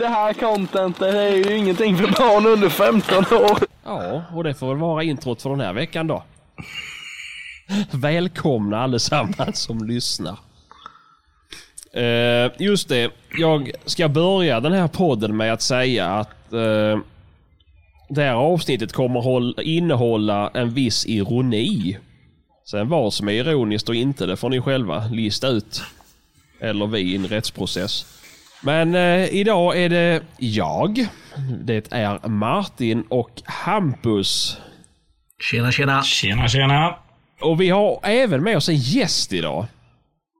Det här contentet är ju ingenting för barn under 15 år. Ja, och det får väl vara introt för den här veckan då. Välkomna allesammans som lyssnar. Uh, just det, jag ska börja den här podden med att säga att uh, det här avsnittet kommer innehålla en viss ironi. Sen vad som är ironiskt och inte, det får ni själva lista ut. Eller vi i en rättsprocess. Men eh, idag är det jag. Det är Martin och Hampus. Tjena, tjena. Tjena, tjena. Och vi har även med oss en gäst idag.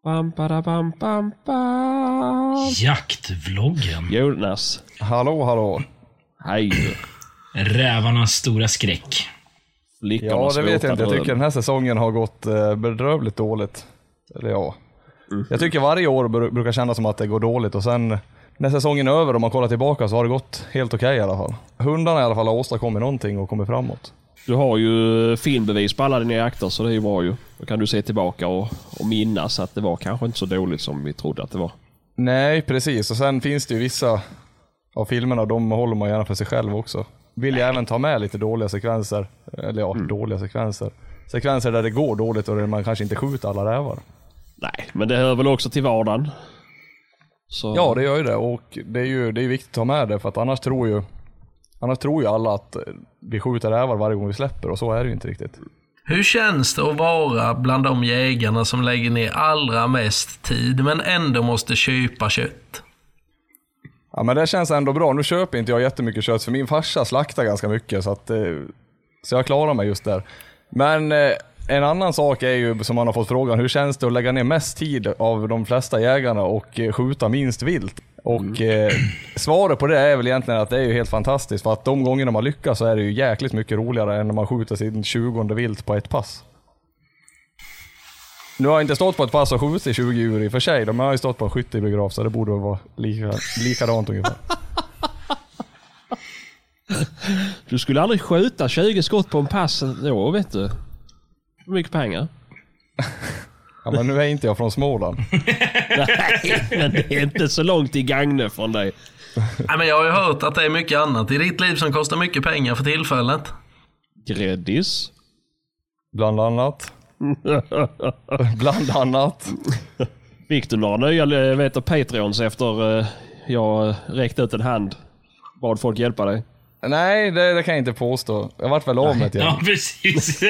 Bam, bada, bam, bam, bam. Jaktvloggen. Jonas. Hallå, hallå. Hej. Rävarnas stora skräck. Flickornas Ja, det vet jag inte. Jag tycker den här säsongen har gått eh, bedrövligt dåligt. Eller ja. Jag tycker varje år bru- brukar kännas som att det går dåligt och sen när säsongen är över och man kollar tillbaka så har det gått helt okej i alla fall. Hundarna i alla fall har åstadkommit någonting och kommit framåt. Du har ju filmbevis på alla dina jakter så det är ju bra ju. Då kan du se tillbaka och, och minnas att det var kanske inte så dåligt som vi trodde att det var. Nej, precis. Och sen finns det ju vissa av filmerna, de håller man gärna för sig själv också. Vill jag även ta med lite dåliga sekvenser. Eller ja, dåliga sekvenser. Sekvenser där det går dåligt och där man kanske inte skjuter alla rävar. Nej, men det hör väl också till vardagen. Så, Ja, det gör ju det och det är ju det är viktigt att ta med det för att annars tror ju Annars tror ju alla att vi skjuter rävar varje gång vi släpper och så är det ju inte riktigt. Hur känns det att vara bland de jägarna som lägger ner allra mest tid men ändå måste köpa kött? Ja men det känns ändå bra. Nu köper inte jag jättemycket kött för min farsa slaktar ganska mycket så att eh, Så jag klarar mig just där. Men eh, en annan sak är ju som man har fått frågan, hur känns det att lägga ner mest tid av de flesta jägarna och eh, skjuta minst vilt? Och eh, svaret på det är väl egentligen att det är ju helt fantastiskt för att de gångerna man lyckas så är det ju jäkligt mycket roligare än när man skjuter sin 20 vilt på ett pass. Nu har jag inte stått på ett pass och skjutit 20 djur i och för sig, de har ju stått på en skyttebiograf så det borde väl vara lika, likadant ungefär. Du skulle aldrig skjuta 20 skott på en pass då, vet du. Mycket pengar? Ja men nu är inte jag från Småland. Nej, men det är inte så långt i Gagne från dig. Nej, men jag har ju hört att det är mycket annat i ditt liv som kostar mycket pengar för tillfället. Gräddis. Bland annat. Bland annat. Fick du några nya eh, vet Patreons efter eh, jag räckte ut en hand? Bad folk hjälpa dig? Nej, det, det kan jag inte påstå. Jag vart väl av med gäng. Ja, precis.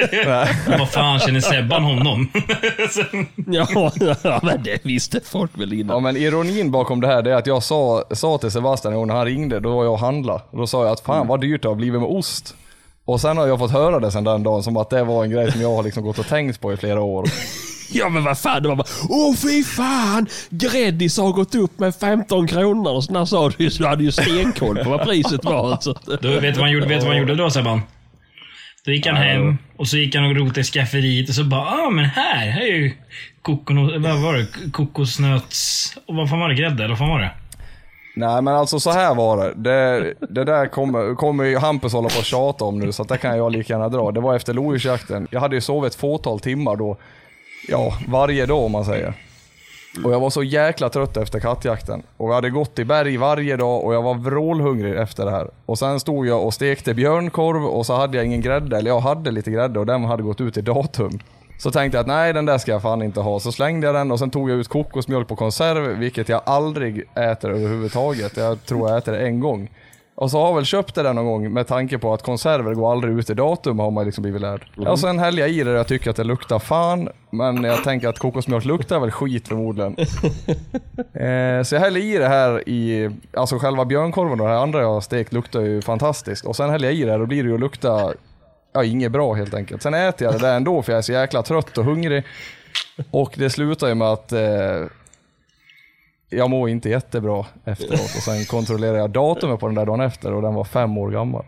Vad fan, känner Sebban honom? Ja, ja, men det visste folk väl Ja innan. men ironin bakom det här det är att jag sa, sa till Sebastian när han ringde, då var jag och handlade. Då sa jag att fan vad dyrt det har blivit med ost. Och sen har jag fått höra det sen den dagen som att det var en grej som jag har liksom gått och tänkt på i flera år. Ja men vad fan, det var bara Åh fy fan! Gräddis har gått upp med 15 kronor. Och så när sa du ju, så du hade ju stenkoll på vad priset var. Så. Du, vet du vad han gjorde, vet vad han gjorde då Sebban? Då gick han hem och så gick han och rotade i skafferiet och så bara ah men här, här är ju kokono, vad var det? kokosnöts... Och vad fan var det? Grädde? Eller vad fan var det? Nej men alltså så här var det. Det, det där kommer, kommer ju Hampus hålla på och tjata om nu så att det kan jag lika gärna dra. Det var efter lodjursjakten. Jag hade ju sovit ett fåtal timmar då. Ja, varje dag om man säger. Och jag var så jäkla trött efter kattjakten. Och jag hade gått i berg varje dag och jag var vrålhungrig efter det här. Och sen stod jag och stekte björnkorv och så hade jag ingen grädde, eller jag hade lite grädde och den hade gått ut i datum. Så tänkte jag att nej den där ska jag fan inte ha. Så slängde jag den och sen tog jag ut kokosmjölk på konserv, vilket jag aldrig äter överhuvudtaget. Jag tror jag äter det en gång. Och så har jag väl köpt det där någon gång med tanke på att konserver går aldrig ut i datum har man liksom blivit lärd. Och sen hällde jag i det och jag tycker att det luktar fan. Men jag tänker att kokosmjölk luktar väl skit förmodligen. eh, så jag häller i det här i, alltså själva björnkorven och det här andra jag har stekt luktar ju fantastiskt. Och sen häller jag i det här och blir det ju att lukta, ja inget bra helt enkelt. Sen äter jag det där ändå för jag är så jäkla trött och hungrig. Och det slutar ju med att eh, jag mår inte jättebra efteråt och sen kontrollerar jag datumet på den där dagen efter och den var fem år gammal.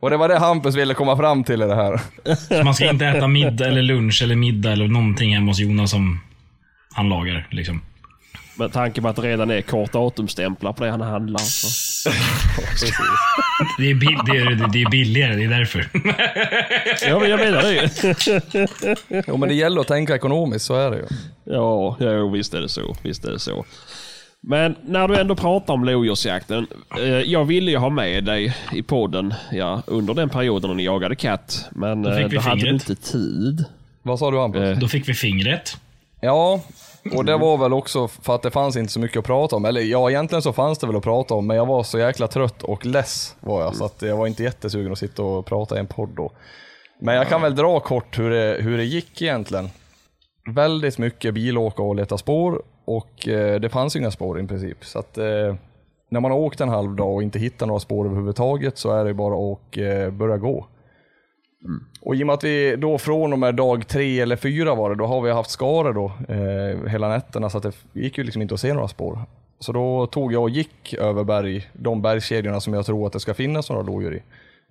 Och det var det Hampus ville komma fram till i det här. Så man ska inte äta middag eller lunch eller middag eller någonting hemma hos Jonas som han lagar. Liksom. Med tanke på att det redan är kort datumstämplar på det han handlar. Så. Det är, bill- det, är, det är billigare, det är därför. Ja, men jag menar det. Jo men det gäller att tänka ekonomiskt, så är det ju. Ja, ja, visst är det så. Visst är det så. Men när du ändå pratar om lodjursjakten. Eh, jag ville ju ha med dig i podden ja, under den perioden när ni jagade katt. Men Då fick eh, vi då hade du inte tid. Vad sa du Hampus? Eh. Då fick vi fingret. Ja, och det var väl också för att det fanns inte så mycket att prata om. Eller ja, egentligen så fanns det väl att prata om, men jag var så jäkla trött och less var jag, så att jag var inte jättesugen att sitta och prata i en podd då. Men jag kan väl dra kort hur det, hur det gick egentligen. Väldigt mycket bilåka och leta spår och eh, det fanns ju inga spår i princip. Så att eh, när man har åkt en halv dag och inte hittar några spår överhuvudtaget så är det bara att eh, börja gå. Mm. Och i och med att vi då från och med dag tre eller fyra var det, då har vi haft skare då eh, hela nätterna så att det gick ju liksom inte att se några spår. Så då tog jag och gick över berg, de bergskedjorna som jag tror att det ska finnas några lodjur i.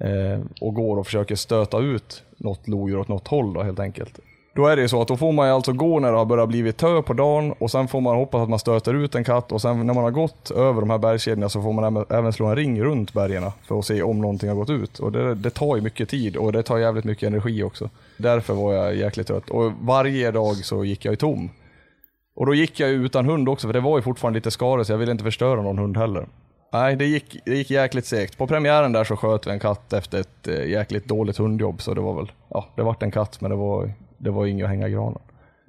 Eh, och går och försöker stöta ut något lodjur åt något håll då helt enkelt. Då är det ju så att då får man ju alltså gå när det har börjat blivit tö på dagen och sen får man hoppas att man stöter ut en katt och sen när man har gått över de här bergskedjorna så får man även- slå en ring runt bergen för att se om någonting har gått ut. Och det, det tar ju mycket tid och det tar jävligt mycket energi också. Därför var jag jäkligt trött och varje dag så gick jag ju tom. Och då gick jag ju utan hund också för det var ju fortfarande lite skare så jag ville inte förstöra någon hund heller. Nej, det gick, det gick jäkligt segt. På premiären där så sköt vi en katt efter ett eh, jäkligt dåligt hundjobb så det var väl, ja det vart en katt men det var, det var inget att hänga i granen.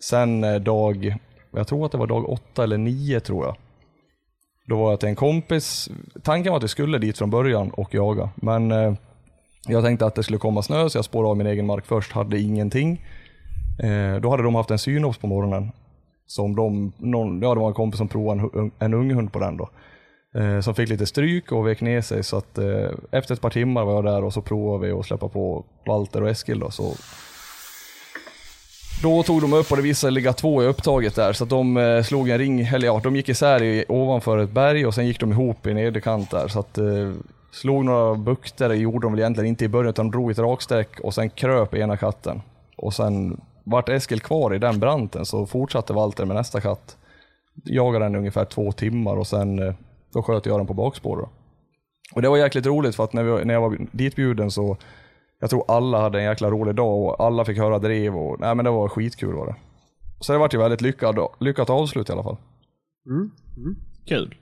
Sen eh, dag, jag tror att det var dag åtta eller nio tror jag. Då var jag till en kompis, tanken var att vi skulle dit från början och jaga men eh, jag tänkte att det skulle komma snö så jag spårade av min egen mark först, hade ingenting. Eh, då hade de haft en synops på morgonen som de, någon, ja det var en kompis som provade en, en ung hund på den då. Eh, som fick lite stryk och vek ner sig så att eh, efter ett par timmar var jag där och så provade vi att släppa på Walter och Eskil då. Så då tog de upp och det visade sig ligga två i upptaget där så att de eh, slog en ring, eller ja de gick isär i, ovanför ett berg och sen gick de ihop i nederkant där så att eh, slog några bukter, det gjorde de väl egentligen inte i början utan de drog ett raksträck och sen kröp ena katten. Och sen vart Eskil kvar i den branten så fortsatte Walter med nästa katt. Jagade den i ungefär två timmar och sen eh, då sköt jag den på bakspår. Då. Och det var jäkligt roligt för att när, vi, när jag var ditbjuden så jag tror alla hade en jäkla rolig dag och alla fick höra drev och nej men det var skitkul var det. Så det vart ju väldigt lyckad, lyckat avslut i alla fall. Kul.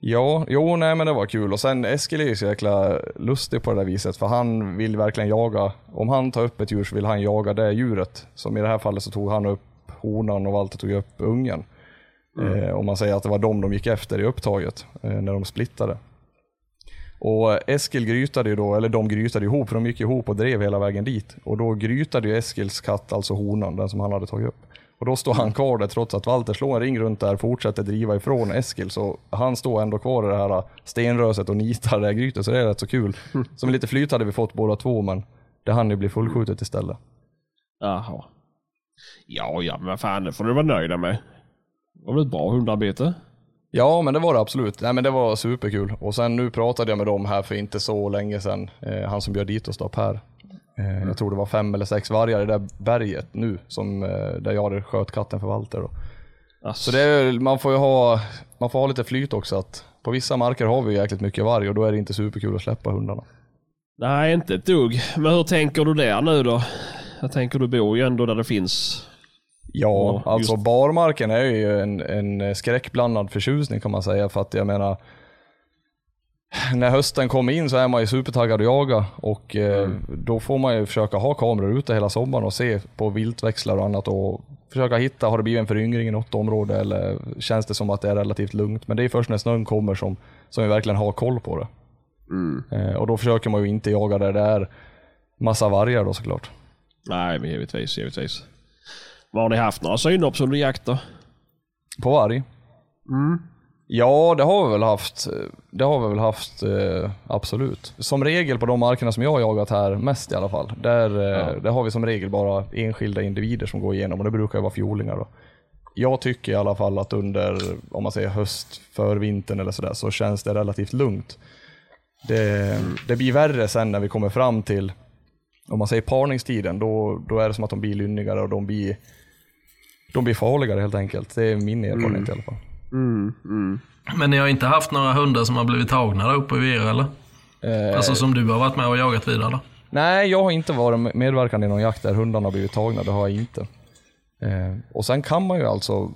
Ja, jo nej men det var kul och sen Eskil är ju så jäkla lustig på det där viset för han vill verkligen jaga, om han tar upp ett djur så vill han jaga det djuret. Som i det här fallet så tog han upp honan och Walter tog upp ungen. Eh, om man säger att det var dem de gick efter i upptaget eh, när de splittade. Och Eskil grytade ju då, eller de grytade ihop, för de gick ihop och drev hela vägen dit. Och då grytade ju Eskils katt, alltså honan, den som han hade tagit upp. Och då står han kvar där trots att Walter slår en ring runt där, fortsätter driva ifrån Eskil. Så han står ändå kvar i det här stenröset och nitar det här grytet, så det är rätt så kul. Som lite flyt hade vi fått båda två, men det hann ju bli fullskjutet istället. Jaha. Ja, ja, men vad fan, det får du vara nöjda med. Det var väl ett bra hundarbete? Ja, men det var det absolut. Nej, men det var superkul. Och sen nu pratade jag med dem här för inte så länge sedan. Eh, han som bjöd dit oss då, Per. Eh, Jag tror det var fem eller sex vargar i det där berget nu, som, eh, där jag hade sköt katten för Walter. Då. Så det är, man får ju ha, man får ha lite flyt också. Att på vissa marker har vi jäkligt mycket varg och då är det inte superkul att släppa hundarna. Nej, inte ett dugg. Men hur tänker du där nu då? Jag tänker du bor ju ändå där det finns. Ja, Ja, alltså just- barmarken är ju en, en skräckblandad förtjusning kan man säga. För att jag menar, när hösten kommer in så är man ju supertaggad att jaga och eh, då får man ju försöka ha kameror ute hela sommaren och se på viltväxlar och annat och försöka hitta, har det blivit en föryngring i något område eller känns det som att det är relativt lugnt? Men det är först när snön kommer som, som vi verkligen har koll på det. Eh, och då försöker man ju inte jaga där det är massa vargar då såklart. Nej, men givetvis, givetvis. Vad har ni haft några synops under jakt då? På varg? Ja, det har vi väl haft. Det har vi väl haft, eh, absolut. Som regel på de markerna som jag har jagat här mest i alla fall, där, eh, där har vi som regel bara enskilda individer som går igenom och det brukar ju vara fjolingar då. Jag tycker i alla fall att under, om man säger höst, förvintern eller sådär, så känns det relativt lugnt. Det, det blir värre sen när vi kommer fram till, om man säger parningstiden, då, då är det som att de blir lynnigare och de blir, de blir farligare helt enkelt. Det är min erfarenhet i alla fall. Men ni har inte haft några hundar som har blivit tagna där uppe vid er eller? Eh, Alltså som du har varit med och jagat vidare då? Nej, jag har inte varit medverkande i någon jakt där hundarna har blivit tagna, det har jag inte. Eh, och sen kan man ju alltså,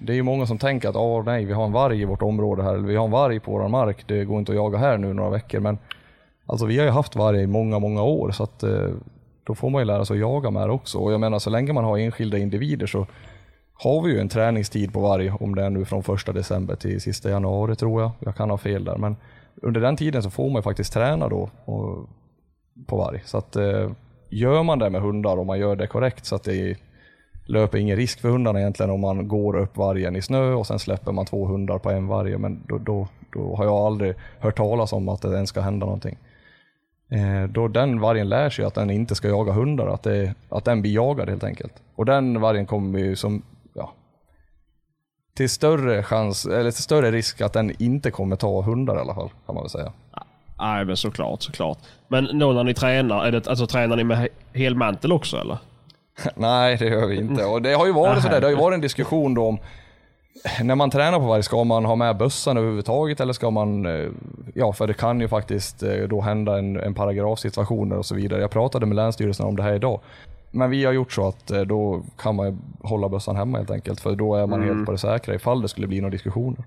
det är ju många som tänker att åh nej, vi har en varg i vårt område här, eller vi har en varg på vår mark, det går inte att jaga här nu några veckor. Men alltså vi har ju haft varg i många, många år så att eh, då får man ju lära sig att jaga med det också. Och jag menar så länge man har enskilda individer så har vi ju en träningstid på varg, om det är nu från första december till sista januari tror jag. Jag kan ha fel där, men under den tiden så får man ju faktiskt träna då och, på varg. Så att eh, gör man det med hundar och man gör det korrekt så att det löper ingen risk för hundarna egentligen om man går upp vargen i snö och sen släpper man två hundar på en varg. Men då, då, då har jag aldrig hört talas om att det ens ska hända någonting. Eh, då den vargen lär sig att den inte ska jaga hundar, att, det, att den blir jagad helt enkelt. Och den vargen kommer ju som, ja, till större chans, eller till större risk att den inte kommer ta hundar i alla fall, kan man väl säga. Nej, men såklart, såklart. Men då när ni tränar, är det, alltså tränar ni med he- helmantel också eller? Nej, det gör vi inte. Och det har ju varit sådär, det har ju varit en diskussion då om när man tränar på varg, ska man ha med bössan överhuvudtaget eller ska man, eh, ja för det kan ju faktiskt eh, då hända en, en paragrafsituationer och så vidare. Jag pratade med Länsstyrelsen om det här idag. Men vi har gjort så att eh, då kan man hålla bössan hemma helt enkelt, för då är man helt på det säkra ifall det skulle bli några diskussioner.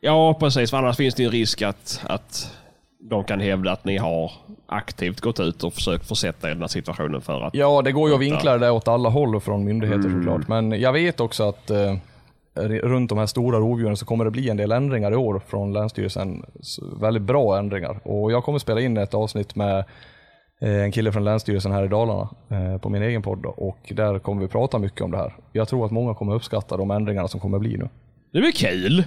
Ja, precis. För annars finns det ju en risk att, att de kan hävda att ni har aktivt gått ut och försökt försätta er i den här situationen för att... Ja, det går ju att vinkla det åt alla håll från myndigheter såklart. Men jag vet också att runt de här stora rovdjuren så kommer det bli en del ändringar i år från Länsstyrelsen. Väldigt bra ändringar. Och jag kommer spela in ett avsnitt med eh, en kille från Länsstyrelsen här i Dalarna eh, på min egen podd. Och där kommer vi prata mycket om det här. Jag tror att många kommer uppskatta de ändringarna som kommer bli nu. Det blir kul!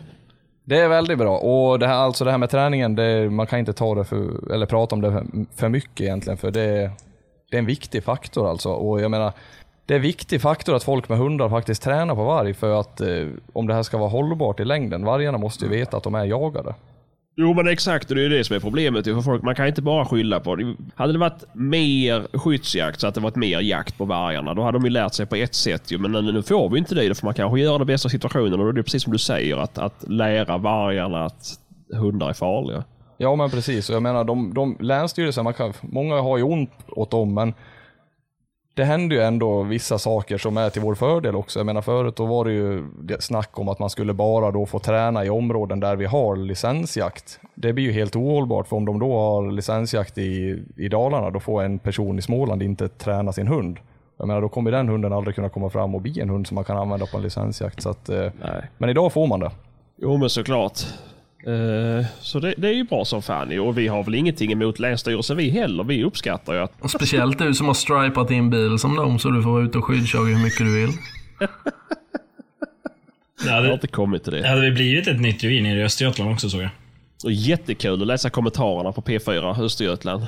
Det är väldigt bra. Och det här, alltså det här med träningen, det, man kan inte ta det för, eller prata om det för, för mycket egentligen, för det, det är en viktig faktor alltså. Och jag menar, det är en viktig faktor att folk med hundar faktiskt tränar på varg, för att eh, om det här ska vara hållbart i längden, vargarna måste ju veta att de är jagade. Jo men exakt, det är ju det som är problemet. För folk, man kan inte bara skylla på det. Hade det varit mer skyddsjakt så att det varit mer jakt på vargarna, då hade de ju lärt sig på ett sätt. Ju. Men nu, får vi inte det, får man kanske göra det bästa situationen. Och då är det precis som du säger, att, att lära vargarna att hundar är farliga. Ja men precis, och jag menar de, de länsstyrelsen, man kan, många har ju ont åt dem, men det händer ju ändå vissa saker som är till vår fördel också. Jag menar förut då var det ju snack om att man skulle bara då få träna i områden där vi har licensjakt. Det blir ju helt ohållbart för om de då har licensjakt i, i Dalarna då får en person i Småland inte träna sin hund. Jag menar då kommer den hunden aldrig kunna komma fram och bli en hund som man kan använda på en licensjakt. Så att, eh, Nej. men idag får man det. Jo men såklart. Eh, så det, det är ju bra som fan. Och vi har väl ingenting emot Länsstyrelsen vi heller. Vi uppskattar ju att Och speciellt du som har stripat din bil som dem så du får vara ute och skyddsjaga hur mycket du vill. Det det har hade, inte kommit till det det. hade väl blivit ett nytt revir nere i Östergötland också såg jag. Och jättekul att läsa kommentarerna på P4 Östergötland.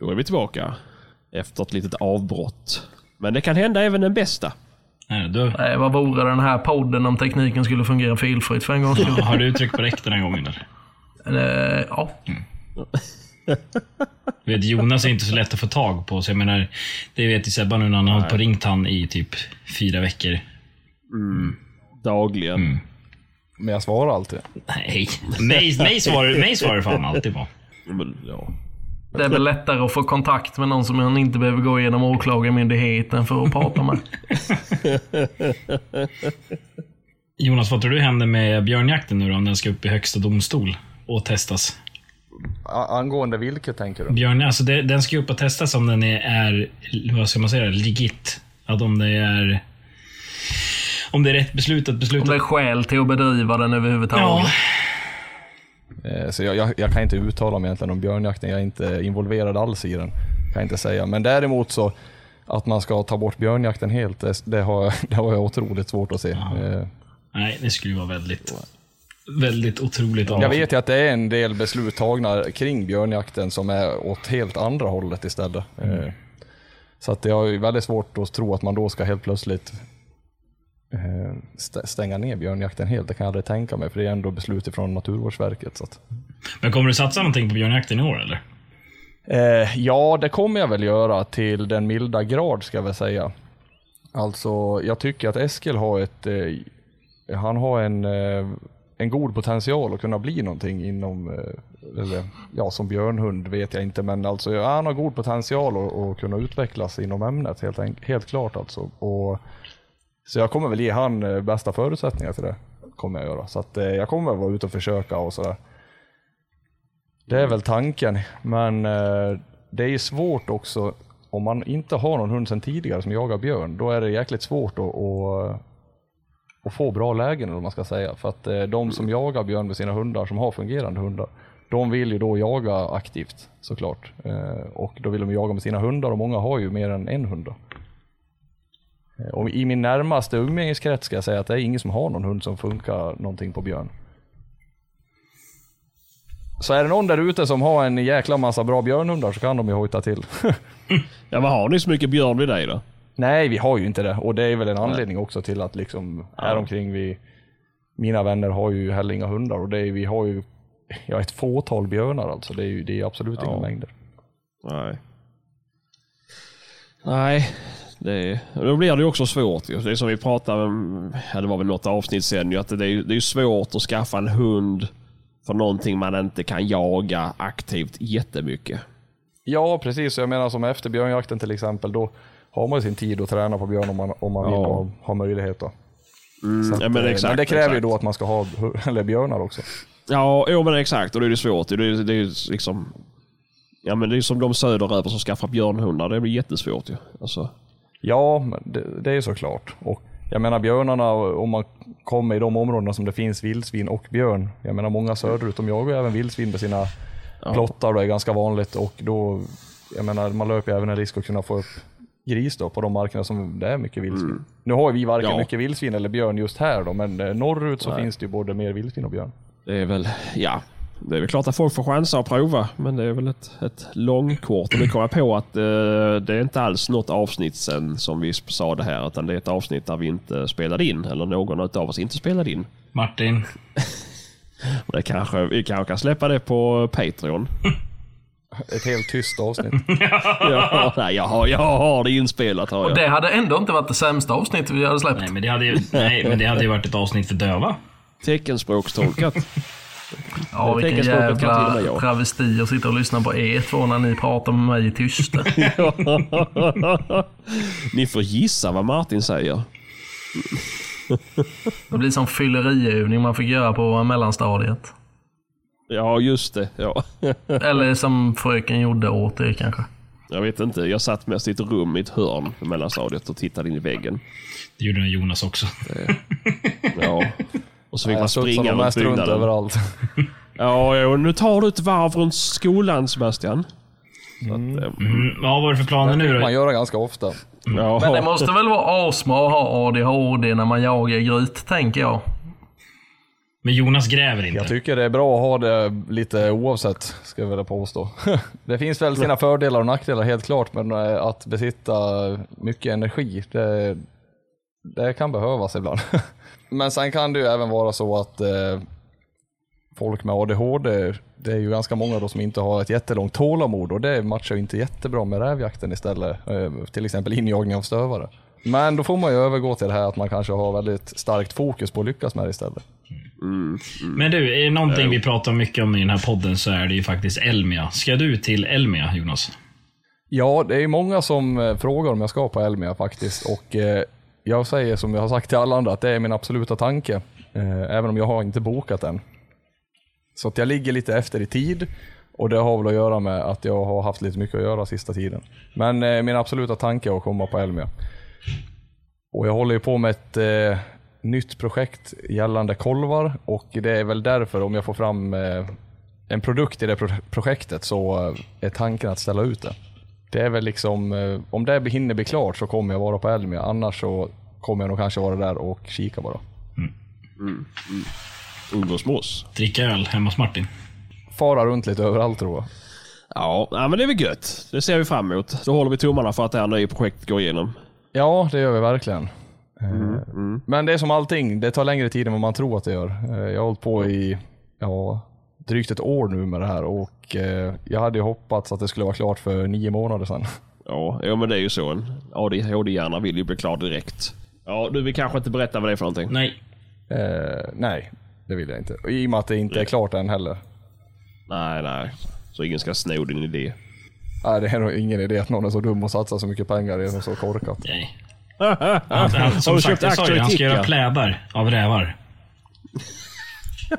Då är vi tillbaka. Efter ett litet avbrott. Men det kan hända även den bästa. Nej, då, Nej, vad vore den här podden om tekniken skulle fungera felfritt för en gångs skull? har du tryckt på räck den här gången eller? Eh, ja. Du vet, Jonas är inte så lätt att få tag på. Så jag menar, det vet ju Sebban nu när han har hållit på ringt han i typ fyra veckor. Dagligen. Men jag svarar alltid. Nej, mig, mig svarar mig svarar fan alltid på. Men, Ja. Det är väl lättare att få kontakt med någon som man inte behöver gå igenom åklagarmyndigheten för att prata med. Jonas, vad tror du händer med björnjakten nu då? Om den ska upp i högsta domstol och testas? Angående vilket tänker du? Björn, alltså det, den ska ju upp och testas om den är, är vad ska man säga, legit. Att om det är... Om det är rätt beslutat, Om beslutat. det är skäl till att bedriva den överhuvudtaget. Ja, Så jag, jag, jag kan inte uttala mig egentligen om björnjakten, jag är inte involverad alls i den. Kan jag inte säga. Men däremot så att man ska ta bort björnjakten helt, det, det, har, det har jag otroligt svårt att se. Eh, nej, det skulle vara väldigt, väldigt otroligt. Jag vet ju att det är en del beslut tagna kring björnjakten som är åt helt andra hållet istället. Eh, Så att det är ju väldigt svårt att tro att man då ska helt plötsligt eh, stänga ner björnjakten helt. Det kan jag aldrig tänka mig, för det är ändå beslut från Naturvårdsverket. Så att. Men kommer du satsa någonting på björnjakten i år eller? Eh, ja, det kommer jag väl göra till den milda grad ska jag väl säga. Alltså, jag tycker att Eskil har ett, eh, han har en, eh, en god potential att kunna bli någonting inom, eh, eller ja, som björnhund vet jag inte, men alltså ja, han har god potential att, att kunna utvecklas inom ämnet helt, helt klart alltså. Och så jag kommer väl ge han eh, bästa förutsättningar till det. Kommer jag göra. Så att, eh, jag kommer vara ute och försöka och sådär. Det är väl tanken. Men eh, det är ju svårt också om man inte har någon hund sedan tidigare som jagar björn. Då är det jäkligt svårt att, att, att få bra lägen eller man ska säga. För att de som jagar björn med sina hundar, som har fungerande hundar, de vill ju då jaga aktivt såklart. Och då vill de jaga med sina hundar och många har ju mer än en hund. Då. Och I min närmaste umgängeskrets ska jag säga att det är ingen som har någon hund som funkar någonting på björn. Så är det någon där ute som har en jäkla massa bra björnhundar så kan de ju hojta till. Ja, vad har ni så mycket björn vid dig då? Nej, vi har ju inte det. Och det är väl en anledning också till att liksom här omkring vi, mina vänner har ju heller inga hundar och det är, vi har ju ja, ett fåtal björnar alltså. Det är ju det är absolut inga mängder. Nej. Nej, det, då blir det ju också svårt. ju. Det är som vi pratade om, ja, det var väl något avsnitt sen, ju, att det är, det är svårt att skaffa en hund för någonting man inte kan jaga aktivt jättemycket. Ja, precis. Jag menar som efter björnjakten till exempel, då har man ju sin tid att träna på björn om man, om man vill Ja. och har möjlighet. Då. Så att, ja, men eh, exakt, men det kräver ju exakt. då att man ska ha eller björnar också. Ja, jo, men exakt. Och det är det svårt. Det är, det är liksom... Ja, men det är som de söderöver som skaffar björnhundar. Det blir jättesvårt ju. Alltså, Ja, det, det är såklart. Och jag menar björnarna, om man kommer i de områdena som det finns vildsvin och björn. Jag menar många söderut, de jagar ju även vildsvin med sina plottar. Det är ganska vanligt och då, jag menar man löper även en risk att kunna få upp gris då på de markerna som det är mycket vildsvin. Nu har vi varken Ja. mycket vildsvin eller björn just här då, men eh, norrut så finns det ju både mer vildsvin och björn. det är väl... Ja. Det är väl klart att folk får chansa att prova. Men det är väl ett, ett långkort. Och nu kommer jag på att eh, det är inte alls något avsnitt sen som vi sa det här. Utan det är ett avsnitt där vi inte spelade in. Eller någon av oss inte spelade in. Martin. Och det kanske, vi kanske kan släppa det på Patreon. Ett helt tyst avsnitt. ja, nej, jag, har, jag har det inspelat. Har jag. Det hade ändå inte varit det sämsta avsnittet vi hade släppt. Nej, men det hade ju, nej, men det hade ju varit ett avsnitt för döva. Teckenspråkstolkat. Ja, Det vilken jävla travesti att sitta och lyssna på er två när ni pratar med mig i tysta. Ni får gissa vad Martin säger. Det blir som fylleriövning man fick göra på mellanstadiet. Ja, just det. Ja. Eller som fröken gjorde åt er kanske. Jag vet inte. Jag satt mest i ett rum i ett hörn på mellanstadiet och tittade in i väggen. Det gjorde den Jonas också. Ja. Och så fick man Jag studsar springa runt byggnaden. överallt. Ja, ja, och nu tar du ett varv runt skolan Sebastian. Så att, eh, Mm, vad var det för planer nu man då? gör det ganska ofta. ja. Men det måste väl vara asma att ha ADHD när man jagar gryt, tänker jag. Men Jonas gräver inte. Jag tycker det är bra att ha det lite oavsett, ska jag vilja påstå. Det finns väl sina fördelar och nackdelar helt klart, men eh, att besitta mycket energi, det, det kan behövas ibland. Men sen kan det ju även vara så att eh, folk med ADHD, det är ju ganska många då som inte har ett jättelångt tålamod och det matchar ju inte jättebra med rävjakten istället. Eh, till exempel injagning av stövare. Men då får man ju övergå till det här att man kanske har väldigt starkt fokus på att lyckas med det istället. Men du, är det någonting vi pratar mycket om i den här podden så är det ju faktiskt Elmia. Ska du till Elmia, Jonas? Ja, det är många som eh, frågar om jag ska på Elmia faktiskt och eh, jag säger som jag har sagt till alla andra att det är min absoluta tanke. Eh, även om jag har inte bokat än. Så att jag ligger lite efter i tid och det har väl att göra med att jag har haft lite mycket att göra sista tiden. Men eh, min absoluta tanke är att komma på Elmia. Och jag håller ju på med ett eh, nytt projekt gällande kolvar och det är väl därför om jag får fram eh, en produkt i det pro- projektet så eh, är tanken att ställa ut det. Det är väl liksom, eh, om det hinner bli klart så kommer jag vara på Elmia, annars så kommer jag nog kanske vara där och kika bara. Umgås med oss. Dricka öl hemma hos Martin. Fara runt lite överallt tror jag. Ja, men det är väl gött. Det ser vi fram emot. Då håller vi tummarna för att det här nya projektet går igenom. Ja, det gör vi verkligen. Eh, Men det är som allting, det tar längre tid än vad man tror att det gör. Eh, Jag har hållit på i ja, drygt ett år nu med det här och eh, jag hade ju hoppats att det skulle vara klart för nio månader sedan. Ja, ja men det är ju så. En ADHD-hjärna vill ju bli klar direkt. Ja, du vill kanske inte berätta vad det är för någonting? Nej. Eh, nej, det vill jag inte. I och med att det inte är klart än heller. Nej, nej. Så ingen ska sno din idé. Nej, det är nog ingen idé att någon är så dum och satsar så mycket pengar i något så korkat. Nej. Han, som sagt, jag sa ju, han ska göra plädar av rävar.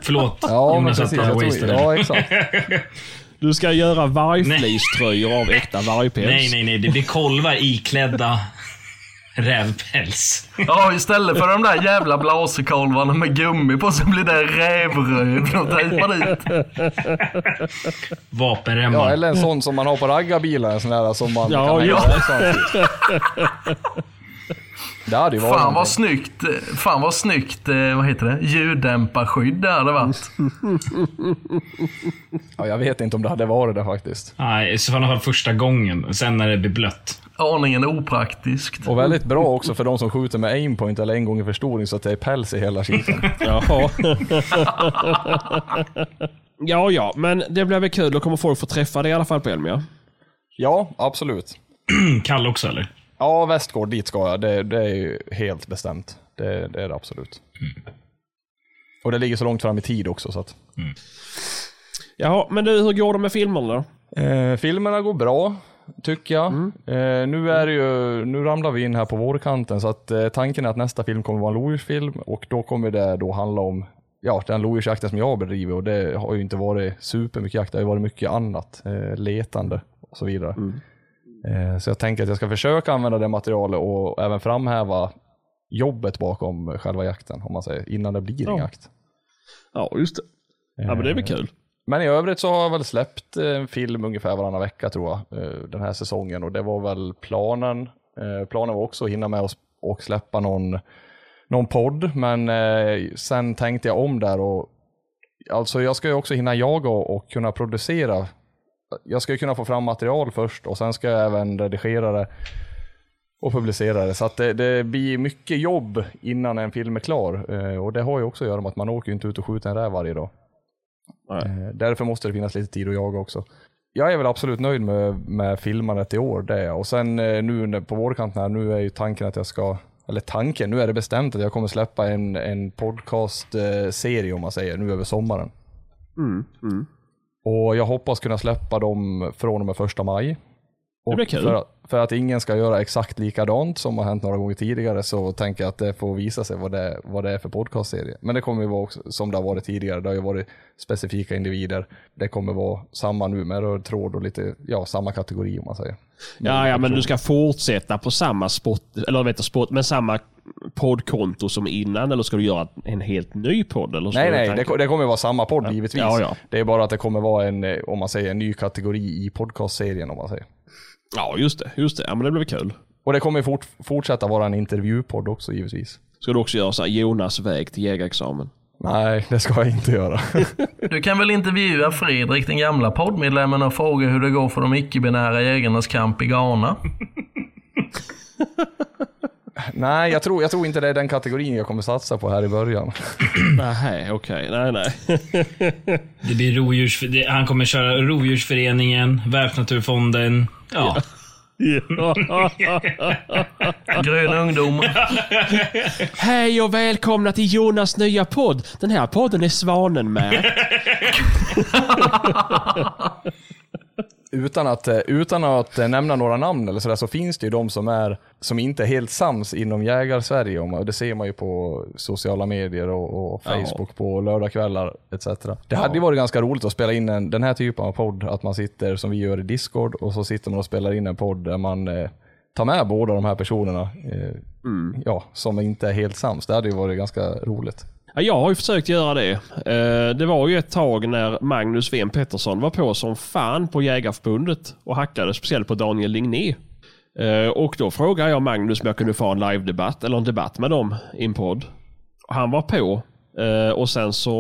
Förlåt Ja, Jonas att precis. jag wastade. ja, exakt. Du ska göra vargfleecetröjor av äkta vargpäls. Nej, nej, nej. Det blir kolvar iklädda rävpäls. Ja, istället för de där jävla blasekolvarna med gummi på så blir det rävröv de tejpar dit. Vapenremmar. Ja, eller en sån som man har på raggarbilar. En sån där som man Ja, kan ja. Det hade ju varit Fan vad snyggt, fan vad snyggt, eh, vad heter det, ljuddämparskydd det hade varit. Ja, jag vet inte om det hade varit det faktiskt. Nej, i så fall första gången. Sen när det blir blött. Aningen opraktiskt. Och väldigt bra också för de som skjuter med aimpoint eller en gång i förstoring så att det är päls i hela skiten. Jaha. ja, ja, men det blir väl kul. Då kommer folk få träffa dig i alla fall på Elmia. Ja, absolut. Kalle också eller? Ja, Västgård, dit ska jag. Det, det är ju helt bestämt. Det, det är det absolut. Och det ligger så långt fram i tid också så att. Jaha, men du, hur går det med filmerna då? Eh, filmerna går bra, tycker jag. Eh, nu, är det ju, nu ramlar vi in här på vårkanten så att eh, tanken är att nästa film kommer vara en lodjursfilm och då kommer det då handla om ja, den lodjursjakten som jag bedriver och det har ju inte varit supermycket jakt, det har ju varit mycket annat, eh, letande och så vidare. Eh, så jag tänker att jag ska försöka använda det materialet och även framhäva jobbet bakom själva jakten, om man säger, innan det blir en Ja. jakt. Ja, just det. Ja, men det är väl kul. Men i övrigt så har jag väl släppt eh, en film ungefär varannan vecka tror jag, eh, den här säsongen och det var väl planen. Eh, Planen var också att hinna med och släppa någon, någon podd, men eh, sen tänkte jag om där och alltså jag ska ju också hinna jaga och kunna producera. Jag ska ju kunna få fram material först och sen ska jag även redigera det och publicera det. Så att det, det blir mycket jobb innan en film är klar. Eh, och det har ju också att göra med att man åker ju inte ut och skjuter en räv varje dag. Eh, Därför måste det finnas lite tid att jaga också. Jag är väl absolut nöjd med, med filmandet i år, det är jag. Och sen eh, nu på vårkanten här, nu är ju tanken att jag ska, eller tanken, nu är det bestämt att jag kommer släppa en, en podcast-serie om man säger, nu över sommaren. Mm, mm. Och jag hoppas kunna släppa dem från och med första maj. Och blir kul. För, att- för att ingen ska göra exakt likadant som har hänt några gånger tidigare så tänker jag att det får visa sig vad det, vad det är för podcastserie. Men det kommer ju vara också, som det har varit tidigare, det har ju varit specifika individer. Det kommer vara samma nu med röd tråd och lite, ja, samma kategori om man säger. Ja, ja, men du ska fortsätta på samma spot, eller vet du, spot, med samma poddkonto som innan eller ska du göra en helt ny podd? Eller Nej, nej, det, det kommer vara samma podd givetvis. Ja, ja. Det är bara att det kommer vara en, eh, om man säger, en ny kategori i podcastserien om man säger. Ja, just det. Just det. Ja, men det blir kul. Och det kommer fort, fortsätta vara en intervjupodd också givetvis. Ska du också göra så här Jonas väg till jägarexamen? Nej, det ska jag inte göra. Du kan väl intervjua Fredrik, den gamla poddmedlemmen, och fråga hur det går för de icke-binära jägarnas kamp i Ghana? nej, jag tror, jag tror inte det är den kategorin jag kommer satsa på här i början. Nej, okej. Nej, nej. Det blir rovdjurs... Han kommer köra Rovdjursföreningen, Världsnaturfonden. Ja. Grön ungdom. Hej och välkomna till Jonas nya podd. Den här podden är Svanen med. Utan att, eh, utan att eh, nämna några namn eller sådär så finns det ju de som, är, som inte är helt sams inom jägar-Sverige. och Det ser man ju på sociala medier och, och Facebook på lördagskvällar etc. Det hade ju varit ganska roligt att spela in en, den här typen av podd, att man sitter som vi gör i Discord och så sitter man och spelar in en podd där man eh, tar med båda de här personerna eh, ja, som inte är helt sams. Det hade ju varit ganska roligt. Ja, jag har ju försökt göra det. Eh, Det var ju ett tag när Magnus Ven Pettersson var på som fan på Jägarförbundet och hackade speciellt på Daniel Ligné. Eh, Och då frågade jag Magnus om jag kunde få en live-debatt eller en debatt med dem i en podd. Han var på. Eh, Och sen så,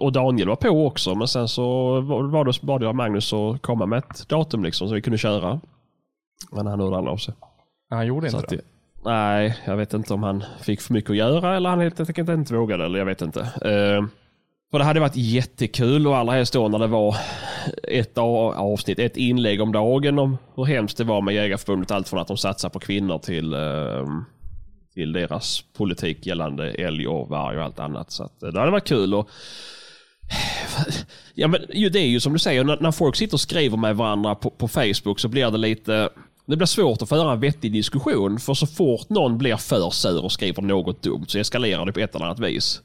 och Daniel var på också, men sen så var det, bad jag Magnus att komma med ett datum liksom så vi kunde köra. Men han hörde aldrig av sig. Han gjorde Så inte att det nej, jag vet inte om han fick för mycket att göra eller han helt enkelt inte vågade. Eller jag vet inte. Eh, för det hade varit jättekul och allra helst då när det var ett avsnitt, ett inlägg om dagen om hur hemskt det var med Jägarförbundet. Allt från att de satsar på kvinnor till, ehm, till deras politik gällande älg och varg och allt annat. Så att, eh, det hade varit kul. Och, Ja, men det är ju som du säger, när, när folk sitter och skriver med varandra på, på Facebook så blir det lite det blir svårt att föra en vettig diskussion för så fort någon blir för sur och skriver något dumt så eskalerar det på ett eller annat vis.